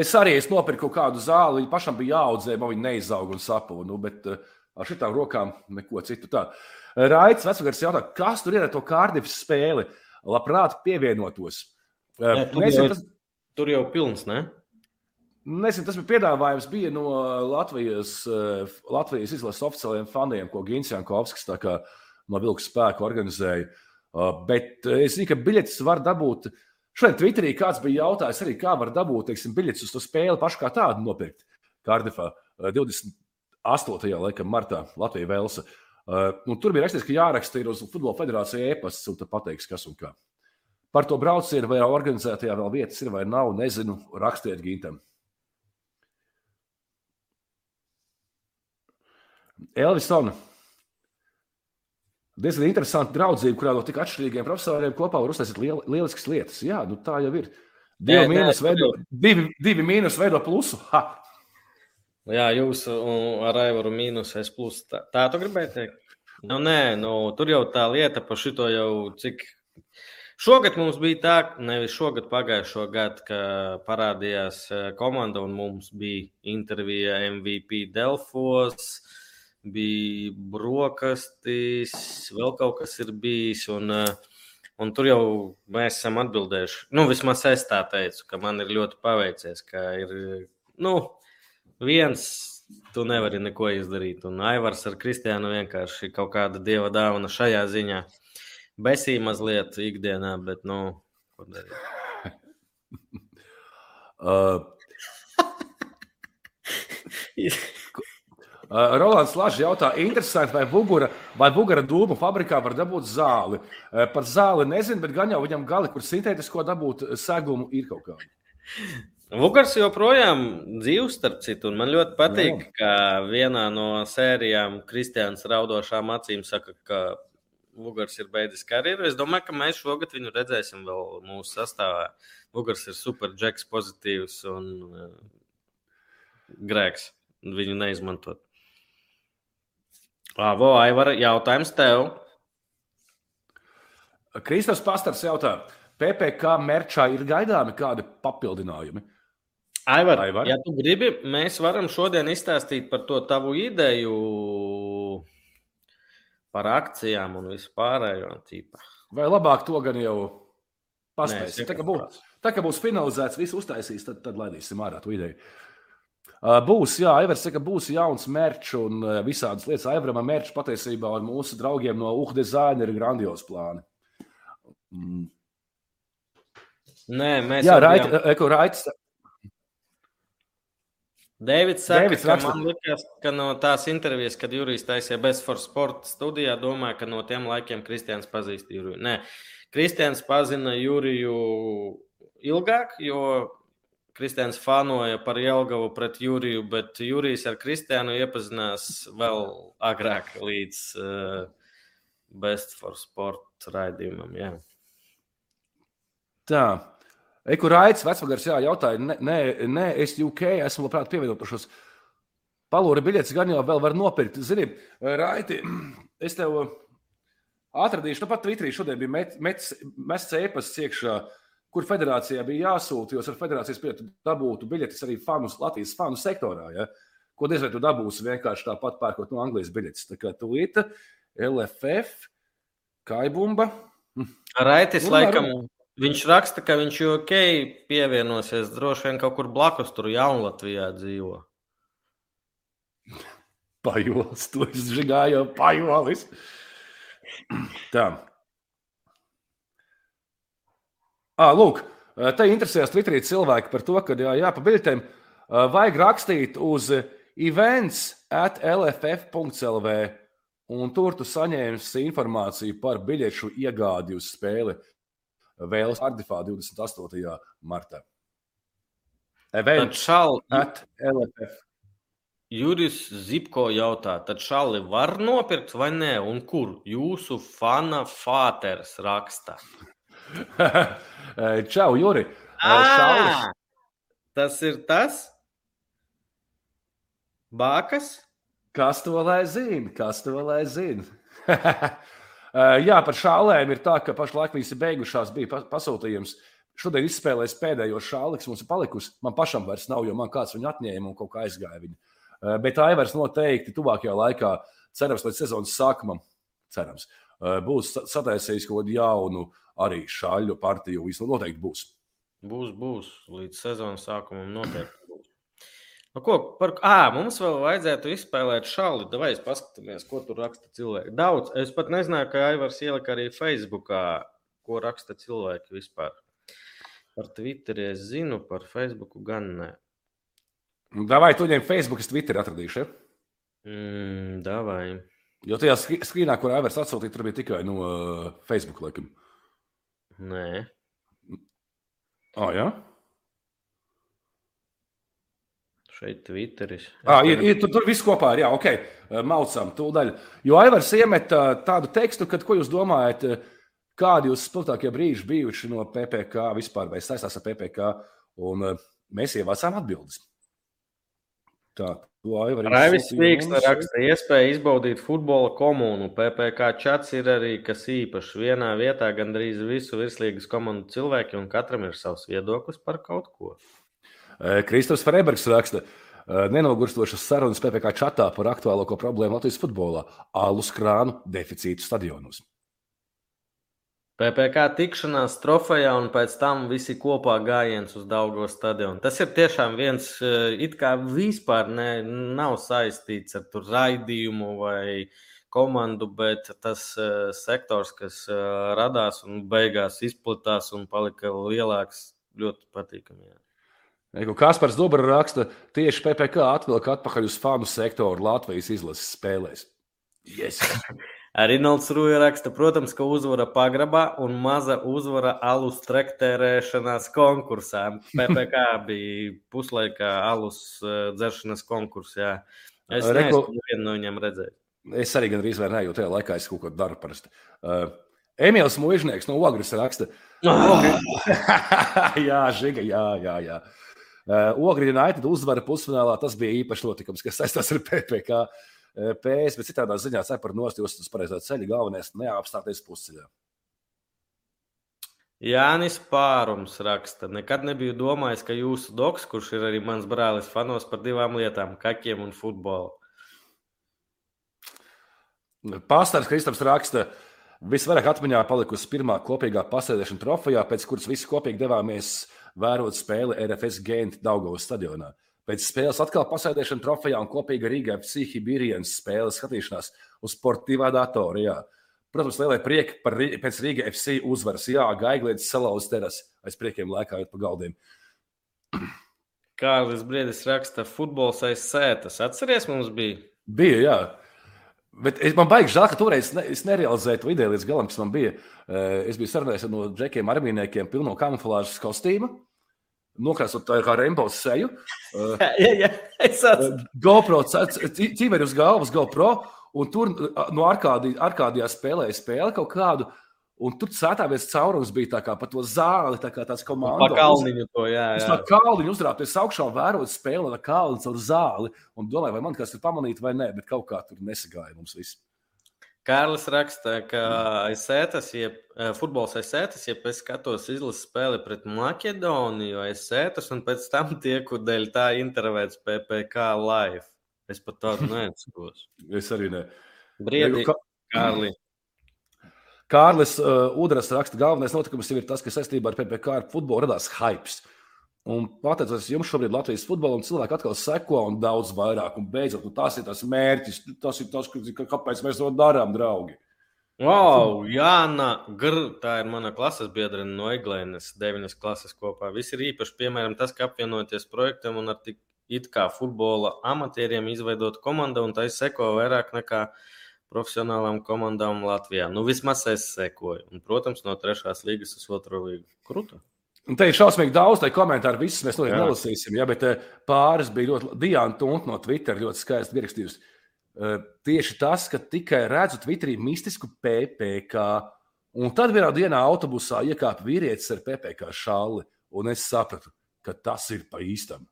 es arī es nopirku kādu zāli. Viņam pašam bija jāaudzē, man viņa neizauga un sapu. Nu, bet uh, ar šitām rokām neko citu tādu. Raits Vecgars jautā, kas tur ir ar to kārdības spēli? Labprāt, pievienotos. Uh, ne, tur, Nezinu, jau, tas... tur jau pilns, ne? Nezinu, tas bija piedāvājums bija no Latvijas, uh, Latvijas izlases oficiālajiem faniem, ko Gins Jankovskis no Vilku spēku organizēja. Bet es zinu, ka biļetes var dabūt uh, Šodien Twitterī kāds bija jautājis arī, kā var dabūt teiksim, biļetes uz to spēli pašu kā tādu nopirkt. Kārdifā 28. Laikam, martā Latvija Velsa. Uh, nu, tur bija rakstīts, ka jāraksta uz Futbola federāciju e-pasts, un tad pateiks, kas un kā. Par to braucienu vai organizētajā vēl vietas ir vai nav, nezinu, rakstiet Gintam. Elvisona diezgan interesanti draudzība, kurā no tik atšķirīgiem profesoriem kopā var uztaisīt liel, lieliskas lietas. Jā, nu tā jau ir. Divi, nē, mīnus, nē, veido, divi, divi mīnus veido plusu. Ha! Jā, jūs ar Aivaru mīnus es plusu. Tā, tā tu gribēji teikt? Nu, nē, nu, tur jau tā lieta par šito jau cik. Šogad mums bija tā, nevis šogad, pagājušo gadu, ka parādījās eh, komanda un mums bija intervija MVP Delfos bija brokastis, vēl kaut kas ir bijis. Un, eh, un tur jau mēs esam atbildējuši. Nu, vismaz es tā teicu, ka man ir ļoti paveicies, ka ir nu, viens, tu nevari neko izdarīt. Un Aivars ar Kristiānu vienkārši kaut kāda dieva dāvana šajā ziņā. Besī mazliet ikdienā, bet, nu, ko darīt? uh, Uh, Rolands Lašs jautā, interesanti, vai Bugura, vai Bugara dūmu fabrikā var dabūt zāli. Uh, par zāli nezinu, bet gan jau viņam gali, kur sintētisko dabūt segumu, ir kaut kāda. Vukars joprojām dzīvo, starp citu, un man ļoti patīk, Jā. ka vienā no sērijām Kristians raudošām acīm saka, ka Vugars ir beidzis karjeru. Es domāju, ka mēs šogad viņu redzēsim vēl mūsu sastāvā. Vugars ir super džeks, pozitīvs un uh, grēks viņu neizmantot. Avo, Aivar, jautājums tev. Kristofers Pastars jautā, PPC merčā ir gaidāmi kādi papildinājumi? Aivar, Aivar, ja tu gribi, mēs varam šodien izstāstīt par to tavu ideju par akcijām un vispārējo tīpa. Vai labāk to gan jau paspēsim? Tā kā būs, tā būs finalizēts, viss uztaisīs, tad, tad laidīsim ārā to ideju. Būs, jā, Aivars saka, būs jauns mērķis un visādas lietas. Aivaram mērķis patiesībā ar mūsu draugiem no UH dizaina ir grandios plāni. Mm. Nē, mēs jā, Rait, eko, Raits. Deivids saka, Deivids ka raksta. man liekas, ka no tās intervijas, kad Jurijs taisīja Best for Sport studijā, domāju, ka no tiem laikiem Kristians pazīst Juriju. Nē, Kristians pazina Juriju ilgāk, jo Kristians fanoja par Jelgavu pret Juriju, bet Jurijs ar Kristiānu iepazinās vēl agrāk līdz uh, Best for Sport raidījumam. Jā. Tā. Eku Raits, vecvagars, jā, jautāja, nē, nē, nē, es UK esmu labprāt pievienotušos. Palūri biļetes gan jau vēl var nopirkt. Zini, Raiti, es tev atradīšu, nu pat Twitterī šodien bija met, met, mests e-pasts iekšā. Uh, kur federācijā bija jāsūta, jo ar federācijas pietu dabūtu biļetes arī fanus, Latvijas fanu sektorā. Ja? Ko diez vai tu dabūsi vienkārši tāpat pērkot no Anglijas biļetes. Tā kā tūlīt LFF, Kaibumba. Raitis Nu, laikam, varu. viņš raksta, ka viņš ok pievienosies droši vien kaut kur blakus tur Jaunlatvijā dzīvo. Pajolis, to es žigāju, pajolis. Tā. À, lūk, te interesējas Twitterī cilvēki par to, ka jā, jā pa biļetēm ā, vajag rakstīt uz events at lff.lv un tur tu saņēmis informāciju par biļešu iegādi uz spēli Vēles Ardifā 28. martā. Events šāli, at LFF. Juris Zipko jautā, tad šāli var nopirkt vai nē, un kur jūsu fana fāters raksta? Čau, Juri! Ā, Tas ir tas? Bākas? Kas to lai zina? Kas to lai zina? Jā, par šālēm ir tā, ka pašlaik viņas ir beigušās. Bija pa- pasūtījums. Šodien izspēlēs pēdējo šāli, kas mums ir palikusi. Man pašam vairs nav, jo man kāds viņu atņēma un kaut kā aizgāja. Viņa. Eh, Bet Aivars noteikti tuvākajā laikā, cerams, līdz sezonas sākumam, cerams, eh, būs sa- sataisījis kaut kādu jaunu arī šāļu partiju. Viņš noteikti būs. Būs, būs. Līdz sezonas sākumam noteikti būs. Nu, ko, par, à, mums vēl vajadzētu izspēlēt šādi. Vai es paskatāmies, ko tur raksta cilvēki? Daudz. Es pat nezināju, ka Aivars ielika arī Facebookā, ko raksta cilvēki vispār. Par Twitteri es zinu, par Facebooku gan ne. Vai tu viņiem Facebook, es Twitter atradīšu? Ja? Mm, davai. Jo tajā skrīnā, kur Aivars atsūtīja, tur bija tikai no uh, Facebook. Laikam. Nē. Oh, ja? Šeit Twitteris. Ah, ir, ir, tur, tur viss kopā ir. Jā, ok, maucam, tūdaļ. Jo Aivars iemet ā, tādu tekstu, kad ko jūs domājat, kādi jūs spilgtākie brīži bijuši no PPC vispār vai saistās ar PPC, un mēs ievācām atbildes. Tā, Raivis mums. raksta, iespēja izbaudīt futbola komunu. PPC čats ir arī kas īpašs. Vienā vietā gandrīz visu virslīgas komandu cilvēki, un katram ir savs viedoklis par kaut ko. Kristofers Freibergs raksta, nenogurstošas sarunas PPC čatā par aktuālāko problēmu Latvijas futbolā - alus krānu deficītu stadionos. PPC tikšanās trofejā un pēc tam visi kopā gājiens uz Daugo stadionu. Tas ir tiešām viens, eh, it kā vispār ne, nav saistīts ar tur raidījumu vai komandu, bet tas eh, sektors, kas eh, radās un beigās izplatās un palika lielāks, ļoti patīkami. jā. Kaspars Dubra raksta, tieši PPC atvilka atpakaļ uz fanu sektoru Latvijas izlases spēlēs. Yes. Rinalds Rūja raksta, protams, ka uzvara pagrabā un maza uzvara alus trektērēšanās konkursā. PPC bija puslaikā alus dzeršanas konkursā. Es Reku- neesmu nevienu no viņiem redzējis. Es arī gandrīz vairs neju, jo tajā laikā es kaut ko daru parasti. Uh, Emīls Mūžnieks no Ogres raksta. Ogri... jā, žiga, jā, jā. jā. Uh, Ogri United uzvara pusfinālā. Tas bija īpašs notikums, kas saistās ar PPC. uh, PS, bet citādā ziņā cepar nost jūs uz pareizā ceļa. Galvenais - neapstāties pusceļā. Jānis Pārums raksta, nekad nebiju domājis, ka jūsu doks, kurš ir arī mans brālis, fanos par divām lietām - kaķiem un futbolu. Pārstāvis Kristaps raksta, visvairāk atmiņā palikusi pirmā kopīgā pasēdēšana trofejā, pēc kuras visi kopīgi devāmies vērot spēli RFS Gēnta Daugavas stadionā. Pēc spēles atkal pasēdēšana trofejā un kopīga Rīgā Psihibīrijas spēles skatīšanās uz sportīvā datora. Jā. Protams, lielai prieki par Rī- pēc Rīga FC uzvaras. Jā, Gaiglietis salauz teras aiz priekiem lēkājot pa galdiem. Kārlis Briedis raksta, futbols aiz sētas. Atceries, mums bija. Bija, jā. Bet es, man baigi žēl, ka toreiz ne, es nerealizēju to ideju līdz galam, kas man bija. Eh, Es biju sarunājis ar no džekiem, armijniekiem, pilno kamuflāžas kostīmu, nokrāsot tā kā Rainbow seju. Eh, jā, jā, es atceros. GoPro, ķīmeri uz galvas, GoPro, un tur no arkādī, arkādijā spēlēja spēli kaut kādu. Un tur ceturtais caurums bija tā kā pa to zāli, tā kā tāds Pa komandas. kalniņu to, jā. Es jā. tā kā kalniņu uzrāpties augšā un vērot spēli ar kalnu caur zāli. Un domāju, vai man kas ir pamanīt vai nē, bet kaut kā tur nesagāja mums viss. Kārlis raksta, ka aiz sētas, jeb eh, futbols aiz sētas, ja es skatos izlases spēli pret Maķedoniju aiz sētas, un pēc tam tieku dēļ tā intervētas PPC live. Es pat tādu neatceros. Es arī ne. Briedi, Ka- Kārli. Kārlis uh, Udras raksta, galvenais notikums jau ir tas, ka saistībā ar PPC ar futbolu radās hypes. Un pateicoties jums, šobrīd Latvijas futbolam cilvēki atkal seko un daudz vairāk. Un beidzot, nu, tas ir tas mērķis, tas ir tas, kāpēc mēs to darām, draugi. Wow, Jāna Gr, tā ir mana klases biedrene no Eglēnas, 9 klases kopā. Viss ir īpaši, piemēram, tas, ka apvienoties projektam un ar tik it kā futbola amatieriem izveidot komandu, un tā ir seko vairāk nekā profesionālām komandām Latvijā. Nu, vismaz es sekoju. Un, protams, no trešās līgas uz otro līgu. Kruta. Un te ir šausmīgi daudz tādu komentāru, visas mēs noteikti nelasīsim. Ja, bet eh, pāris bija ļoti, Diana Tunta no Twitter ļoti skaisti pierakstījusi. Uh, tieši tas, ka tikai redzu Twitterī mistisku PPC, un tad vienā dienā autobusā iekāpa vīrietis ar PPC šāli, un es sapratu, ka tas ir pa īstam.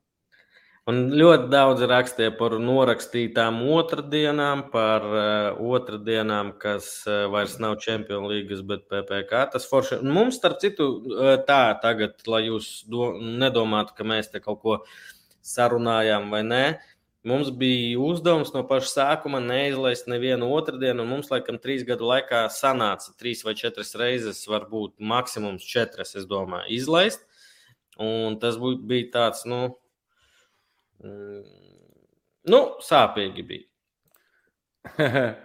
Un ļoti daudz rakstīja par norakstītām otrdienām, par uh, otrdienām, kas uh, vairs nav Champions League, bet PPC. Tas forši. Un mums, starp citu, uh, tā tagad, lai jūs do, nedomātu, ka mēs te kaut ko sarunājām vai nē. Mums bija uzdevums no paša sākuma neizlaist nevienu otrdienu, un mums, laikam, trīs gadu laikā sanāca trīs vai četras reizes, varbūt maksimums četras, es domāju, izlaist. Un tas bija tāds, nu, nu, sāpīgi bija.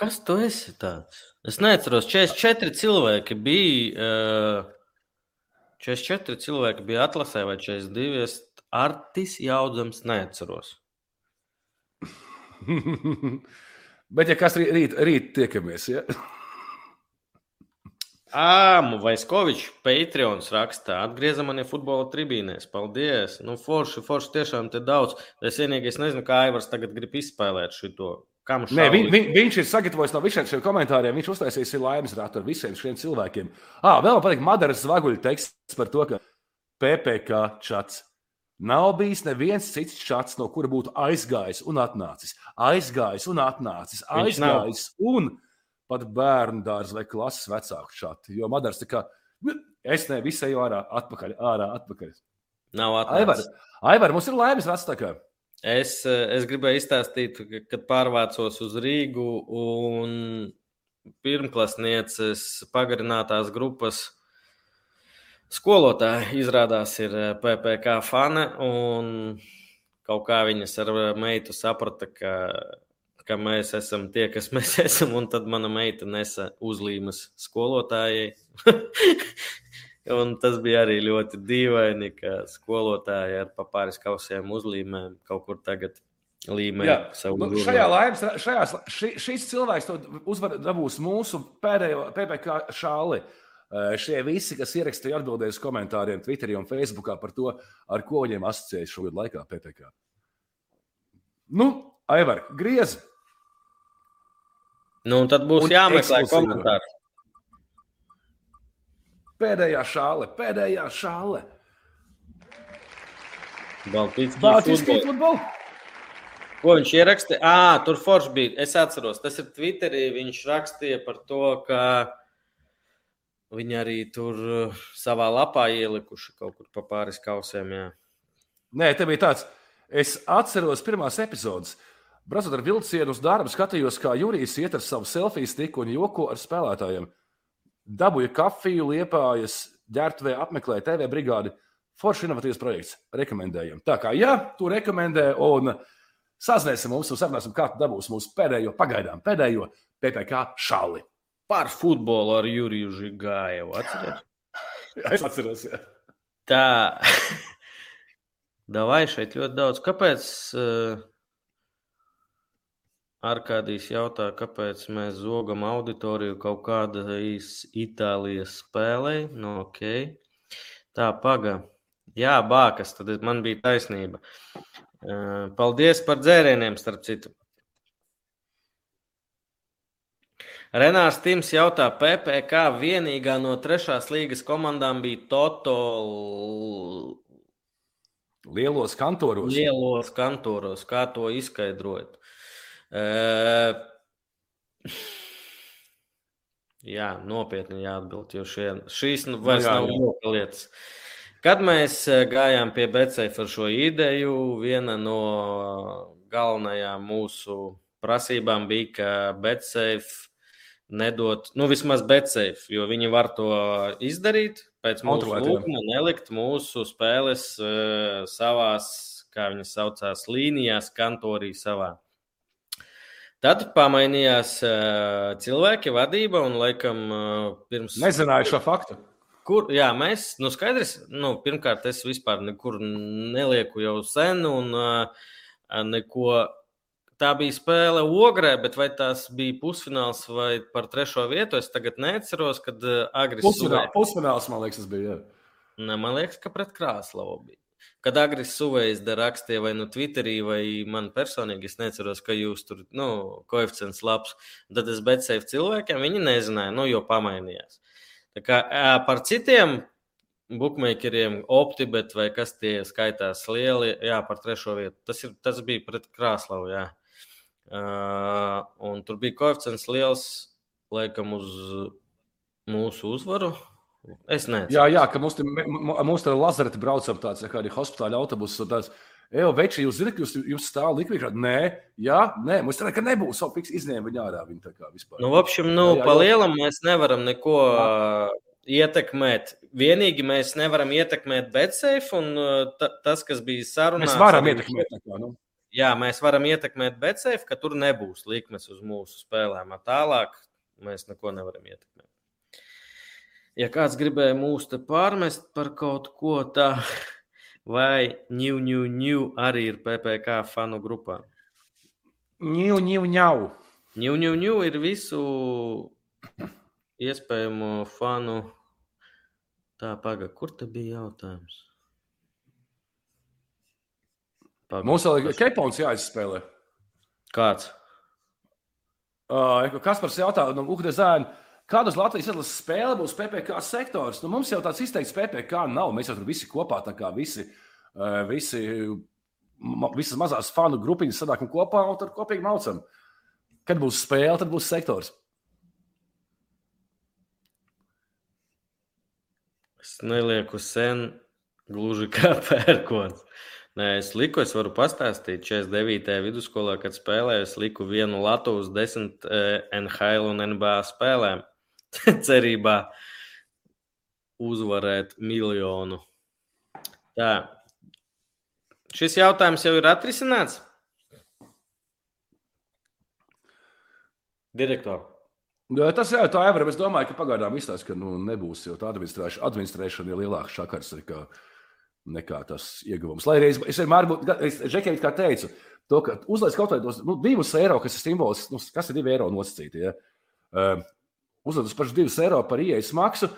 Kas tu esi tāds? Es neatceros, 44 cilvēki bija. Uh, 44 cilvēki bija atlasē, vai 42. Es artis jaudzams neatceros. Bet, ja kas rīt, rīt tiekamies, ja? Āmu Vaiskovičs, Patreons rakstā, atgriezam mani futbola tribīnēs. Paldies! Nu, forši, forši tiešām te daudz. Es vienīgi es nezinu, kā Aivars tagad grib izspēlēt šo. Nē, vi, vi, viņš ir sagatavojis no visiem šiem komentāriem. Viņš uztaisīs laimes rātu ar visiem šiem cilvēkiem. Ah, vēl man patīk Madaras Zvaguļa teksts par to, ka PPC čats nav bijis neviens cits čats, no kura būtu aizgājis un atnācis. Aizgājis un atnācis. Aizgājis un atnācis pat bērnu dārza vai klases vecāku šādi. Jo Madars tā kā nu, es ne visai ārā, atpakaļ, ārā, atpakaļ. Nav atpakaļ. Aivar, Aivar, mums ir laimes vecākā. Es, es gribēju izstāstīt, kad pārvācos uz Rīgu un pirmklasnieces pagarinātās grupas skolotāja izrādās ir PPC fane. Kaut kā viņas ar meitu saprata, ka ka mēs esam tie, kas mēs esam, un tad mana meita nesa uzlīmes skolotājai. un tas bija arī ļoti dīvaini, ka skolotāji ar papāris kausiem uzlīmēm kaut kur tagad savu nu, šajā laimes, šajās, ši, šis cilvēks to uzvar dabūs mūsu pēdējo PPC šāli. Šie visi, kas ierakstīja atbildēs komentāriem Twitterī un Facebookā par to, ar ko viņiem asociējas šogad laikā PPC. Nu, Aivar, griezi! Nu, tad būs un jāmeklē komentāri. Pēdējā šāle, pēdējā šāle. Baltiskī futbola. Ko viņš ierakstīja? Ah, tur forši bija. Es atceros, tas ir Twitterī. Viņš rakstīja par to, ka viņi arī tur savā lapā ielikuši kaut kur pa pāris kausiem. Jā. Nē, te bija tāds. Es atceros pirmās epizodes. Braucot ar vilcienu uz darbu, skatījos, kā Jurijs iet ar savu selfiju stiku un joko ar spēlētājiem. Dabūja kafiju, liepājas, ģērbtuvē, apmeklēja TV brigādi. Forši inovatīvs projekts. Rekomendējam. Tā kā, ja tu rekomendē, un sazināsim mums un sarunāsim, kā tu dabūsi mūsu pēdējo, pagaidām pēdējo PPC šāli. Par futbolu ar Juriju Žigāju. Atceries? es atceros. Jā. Tā. Davai šeit ļoti daudz. Kāpēc? Uh Arkādijs jautā, kāpēc mēs zogam auditoriju kaut kādai Itālijas spēlē. Nu, okay. Tā, paga. Jā, bākas, tad man bija taisnība. Paldies par dzērieniem, starp citu. Renārs Tims jautā, PPC vienīgā no trešās līgas komandām bija Toto. Lielos kantoros. Lielos kantoros. Kā to izskaidrot? Jā, nopietni jāatbild, jo šie, šīs nu, vairs jā, nav joka lietas. Kad mēs gājām pie Becēfa ar šo ideju, viena no galvenajām mūsu prasībām bija, ka BetSafe nedot, nu, vismaz BetSafe, jo viņi var to izdarīt pēc mūsu lūguma, nelikt mūsu spēles uh, savās, kā viņas saucās, līnijās, kantorī savā. Tad pamainījās uh, cilvēki, vadība un, laikam, uh, pirms. Nezināju šo faktu. Kur, jā, mēs, nu, skaidrs, nu, pirmkārt, es vispār nekur nelieku jau sen, un uh, neko. Tā bija spēle Ogrē, bet vai tas bija pusfināls vai par trešo vietu, es tagad neatceros, kad uh, Agris Pusfināls, pusfināls, man liekas, tas bija. Jā. Ne, man liekas, ka pret Krāslavu bija. Kad Agris Suvejs rakstīja vai nu Twitterī, vai man personīgi, es neceros, ka jūs tur, nu, koeficients labs, tad es betseju cilvēkiem, viņi nezināja, nu, jo pamainījās. Tā kā par citiem bookmakeriem, OptiBet vai kas tie skaitās lieli, jā, par trešo vietu. Tas, ir, tas bija pret Krāslavu, jā. Uh, un tur bija koeficients liels, laikam, uz mūsu uzvaru. Es nezinu. Jā, jā, ka mums tur mums tur lazereti braucam tāds, kā arī hospitāla autobuss. un Tāds, Evo, veči, jūs zināt, jūs, jūs stāv likvidā? Nē, jā, nē, mums tā ka nebūs. Savu fiks izņēma viņa ārā. Viņa tā kā vispār. Nu, apšim, nu, Jā, jā, pa lielam mēs nevaram neko uh, ietekmēt. Vienīgi mēs nevaram ietekmēt BetSafe, un ta, tas, kas bija sarunāts, Mēs varam ietekmēt. tā Kā, nu. Jā, mēs varam ietekmēt BetSafe, ka tur nebūs likmes uz mūsu spēlēm. Tālāk mēs neko nevaram ietekmēt. Ja kāds gribēja mūs te pārmest par kaut ko tādu, vai ņū, ņū, ņū arī ir PPC fanu grupā. Ņau, ņau, ņau. Ņū, ņū, ņū ir visu iespējamo fanu. Tā, paga, kur te bija jautājums? Paga, Mums vēl ir kepons jāizspēlē. Kāds? Uh, kas par jautājumu no Uhde Zēna? Kādas Latvijas izlases spēle būs PPC sektors? Nu, mums jau tāds izteikts PPC nav. Mēs jau tur visi kopā, tā kā visi, uh, visi ma, visas mazās fanu grupiņas sanākam kopā un tad kopīgi maucam. Kad būs spēle, tad būs sektors. Es nelieku sen, gluži kā pērkons. Nē, es liku, es varu pastāstīt. 49. vidusskolā, kad spēlēju, es liku vienu latu uz desmit eh, NHL un NBA spēlēm. Cerībā uzvarēt miljonu. Tā. Šis jautājums jau ir atrisināts. Direktor. Jā, Tas jā, tā jau ir. Es domāju, ka pagaidām izstāsta, ka nu, nebūs jau tā administrēšana, administrēšana ir lielāka šakars nekā, nekā tas ieguvums. Lai arī es, es vienmēr es Žekēvi kā teicu, to, ka uzliek kaut kādus nu, divus eiro, kas ir simbols, nu, kas ir divi eiro nosacīti. Ja? Uh, uzliek uz pašu divus eiro par ieejas maksu.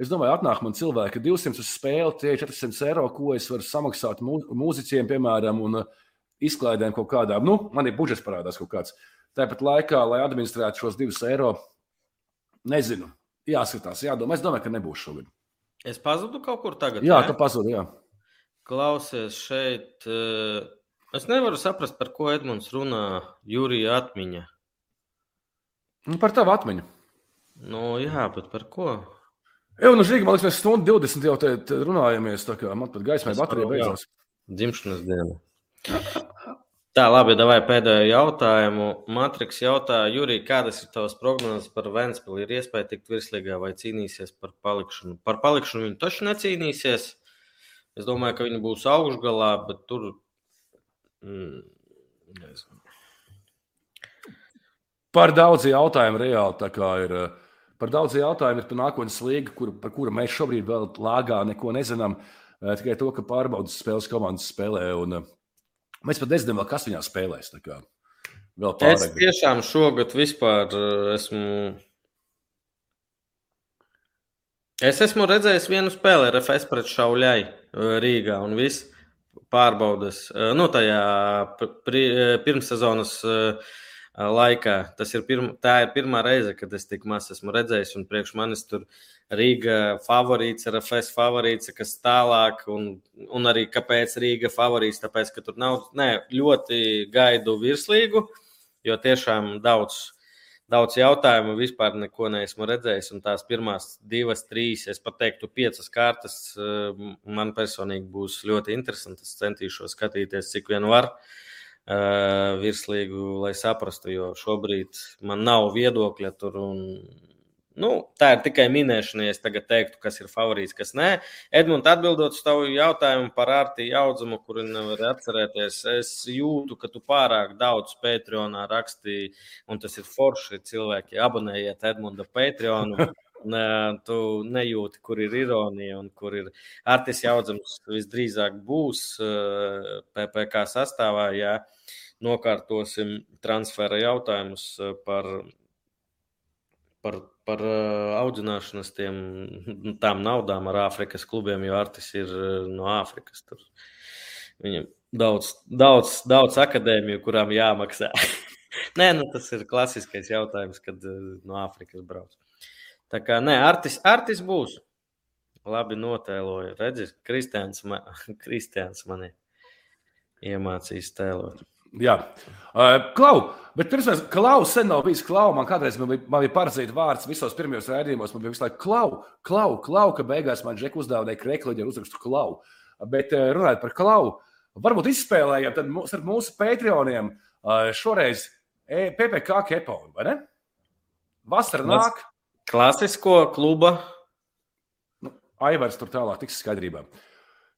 Es domāju, atnāk man cilvēki 200 uz spēli, tie ir 400 eiro, ko es varu samaksāt mū, mūziķiem, piemēram, un uh, izklaidēm kaut kādām. Nu, man ir budžets parādās kaut kāds. Tāpat laikā, lai administrētu šos divus eiro, nezinu, jāskatās, jādomā. Es domāju, ka nebūs šogad. Es pazudu kaut kur tagad. Jā, ne? tā pazuda. Jā. Klausies šeit. eh, Es nevaru saprast, par ko Edmunds runā. Jūrija atmiņa. Nu, Par tavu atmiņu. Nu, jā, bet par ko? Jā, nu, Žiga, man liekas, mēs stundu 20 jau te, te runājamies. tā kā Man pat gaismai baterija beidzās. Dzimšanas diena. Tā, labi, vai pēdējo jautājumu. Matriks jautā, Jurija, kādas ir tavas prognozes par Vēnspili? Ir iespēja tikt virslīgā vai cīnīsies par palikšanu? Par palikšanu viņi taču necīnīsies. Es domāju, ka viņi būs augšgalā, bet tur. Mm, nezinu. Par daudz jautājumu reāli tā kā ir. eh, Par daudz jautājumu ir par nākotnes līgu, kur, par kuru mēs šobrīd vēl lāgā neko nezinām. Eh, Tikai to, ka pārbaudas spēles komandas spēlē. Un, eh, mēs pat nezinām, kas viņā spēlēs. Vēl Es pārāk. tiešām šogad vispār eh, esmu. Es esmu redzējis vienu spēli ar FS pret Šauļai Rīgā un viss pārbaudas. Nu, tajā pirmssezonas eh, laikā. Tas ir, pirma, tā ir pirmā reize, kad es tik maz esmu redzējis, un priekš manis tur Rīga favorīts, RFS favorīts, kas tālāk, un, un arī kāpēc Rīga favorīts, tāpēc, ka tur nav, nē, ļoti gaidu virslīgu, jo tiešām daudz, daudz jautājumu vispār neko neesmu redzējis, un tās pirmās divas, trīs, es pat teiktu, piecas kārtas man personīgi būs ļoti interesantas. Es centīšos skatīties, cik vien var. Virslīgu, lai saprastu, jo šobrīd man nav viedokļa tur. Un, nu, tā ir tikai minēšana, ja es tagad teiktu, kas ir favorīts, kas nē. Edmunds, atbildot uz tavu jautājumu par ārti jaudzumu, kuru nevar atcerēties, es jūtu, ka tu pārāk daudz Patreonā rakstīji, un tas ir forši cilvēki. Abonējiet Edmunda Patreonu. Tu nejūti, kur ir ironija un kur ir artis jaudzams. Visdrīzāk būs PPC sastāvā, ja nokārtosim transfera jautājumus par, par, par audzināšanas tiem, tām naudām ar Āfrikas klubiem, jo artis ir no Āfrikas. Tur. Viņam daudz, daudz, daudz akadēmiju, kurām jāmaksā. Nē, nu, tas ir klasiskais jautājums, kad no Āfrikas brauc. Tā kā nē, Artis, Artis būs. Labi notēloja. Redzi, Kristians, man, Kristians mani iemācīs tēlot. Jā, uh, Klau, bet pirms mēs Klaus sen nav bijis Klau. Man kādreiz man bija, man bija paredzēts vārds visos pirmajos rādījumos. Man bija visu laiku Klau, Klau, Klau ka beigās man Džek uzdāvināja krekliņu ar uzrakstu Klau. Bet uh, runājot par Klau, varbūt izspēlējam tad mūs, ar mūsu Patreoniem uh, šoreiz PPK kepo, vai ne? Vasara nāk. Klasisko kluba. Nu, Aivars tur tālāk tiks skaidrībā.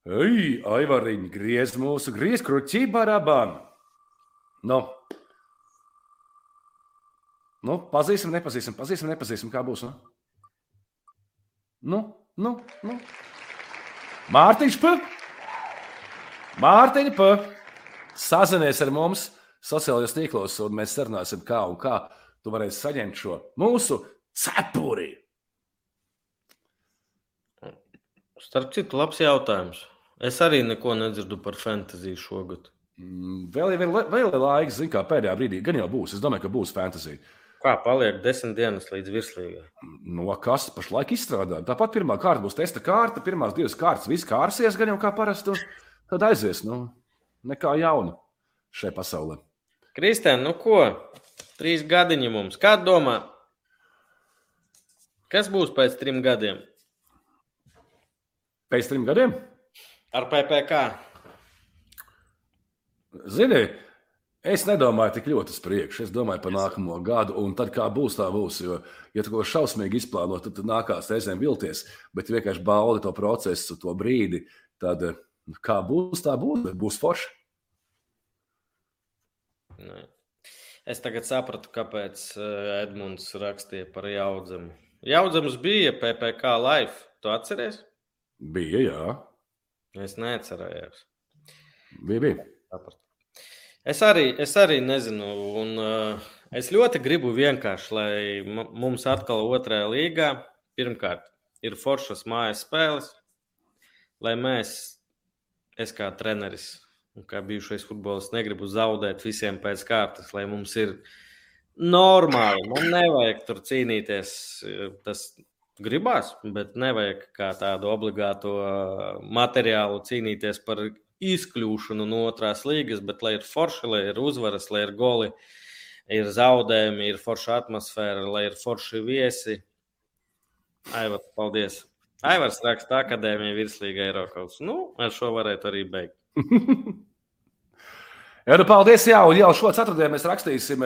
Ej, Aivariņ, griez mūsu griez kruķī barabām. Nu, nu, pazīsim, nepazīsim, pazīsim, nepazīsim, kā būs. Nu, nu, nu. nu. Mārtiņš P. Mārtiņa P. Sazinies ar mums sociālajos tīklos, un mēs sarunāsim, kā un kā tu varēsi saņemt šo mūsu Cepuri! Starp citu, labs jautājums. Es arī neko nedzirdu par fantāziju šogad. Mm, vēl ir, vēl ir laiks, zin, kā pēdējā brīdī. Gan jau būs. Es domāju, ka būs fantāzija. Kā paliek desmit dienas līdz virslīgai? No kas pašlaik izstrādā? Tāpat pirmā kārta būs testa kārta, pirmās divas kārtas, viss kārsies, gan jau kā parasti. Tad aizies. Nu, nekā jauna šai pasaulē. Kristēn, nu ko? Trīs gadiņi mums. Kā domā, Kas būs pēc trim gadiem? Pēc trim gadiem? Ar PPC. Zini, es nedomāju tik ļoti uz priekšu. Es domāju par nākamo gadu, un tad kā būs, tā būs. Jo, ja tu ko šausmīgi izplāno, tad, tad nākās reizēm vilties, bet vienkārši baudi to procesu, to brīdi. Tad kā būs, tā būs. Būs forši. Nē. Es tagad sapratu, kāpēc eh, Edmunds rakstīja par jaudzumu. Jaudzams bija PPC live. Tu atceries? Bija, jā. Es neatcerējos. Bija, bija. Es arī, es arī nezinu, un uh, es ļoti gribu vienkārši, lai mums atkal otrajā līgā pirmkārt ir foršas mājas spēles, lai mēs, es kā treneris un kā bijušais futbolists, negribu zaudēt visiem pēc kārtas, lai mums ir normāli. Man nevajag tur cīnīties. Tas gribās, bet nevajag kā tādu obligātu materiālu cīnīties par izkļūšanu no otrās līgas, bet lai ir forši, lai ir uzvaras, lai ir goli, ir zaudējumi, ir forša atmosfēra, lai ir forši viesi. Aivars, paldies! Aivars raksta akadēmija virslīga Eiropas. Nu, ar šo varētu arī beigt. Jā, nu, paldies! Jā, un jau šo ceturtdienu mēs rakstīsim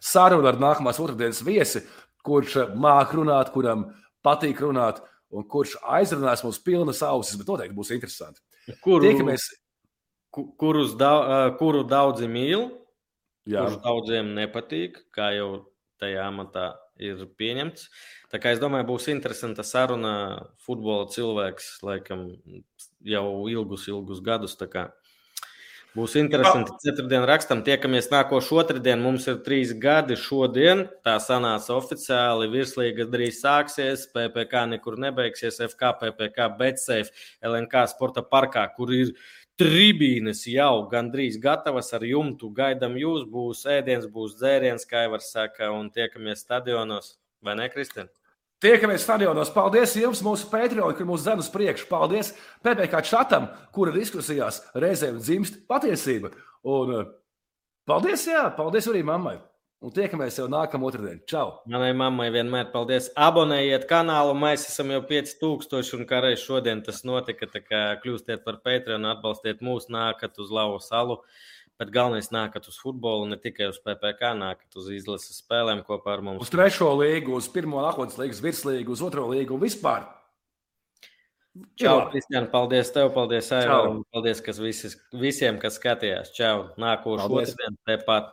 sarunu ar nākamās otrdienas viesi, kurš māca runāt, kuram patīk runāt, un kurš aizrunās mums pilnas ausis, bet noteikti būs interesanti. Kuru, Tiekamies... kurus da, kuru daudzi mīl, Jā. kurš daudziem nepatīk, kā jau tajā amatā ir pieņemts. Tā kā es domāju, būs interesanta saruna. Futbola cilvēks laikam jau ilgus, ilgus gadus. Būs interesanti. Ceturtdien rakstam, tiekamies nākošo otrdienu. Mums ir trīs gadi šodien. Tā sanāca oficiāli. Virslīga drīz sāksies. PPC nekur nebeigsies. FK, PPC, Betsafe, LNK sporta parkā, kur ir tribīnes jau gandrīz gatavas ar jumtu. Gaidām jūs, būs ēdiens, būs dzēriens, kā jau var saka, un tiekamies stadionos. Vai ne, Kristina? Tiekamies stadionos. Paldies jums, mūsu Patreon, kur mūsu zem uz priekšu. Paldies PPC čatam, kura diskusijās reizēm dzimst patiesība. Un eh, paldies, jā, paldies arī mammai. Un tiekamies jau nākamā otrdienā. Čau! Manai mammai vienmēr paldies. Abonējiet kanālu, mēs esam jau 5000 un kā reiz šodien tas notika. Tā kā kļūstiet par Patreon, atbalstiet mūs, nākat uz Lavu salu. Bet galvenais nākat uz futbolu, ne tikai uz PPC, nākat uz izlases spēlēm kopā ar mums. Uz trešo līgu, uz pirmo nākotnes līgas virslīgu, uz otro līgu un vispār. Čau, Kristiāna, paldies tev, paldies Aivaram, paldies kas visi, visiem, kas skatījās. Čau, nākošu otrdien tepat.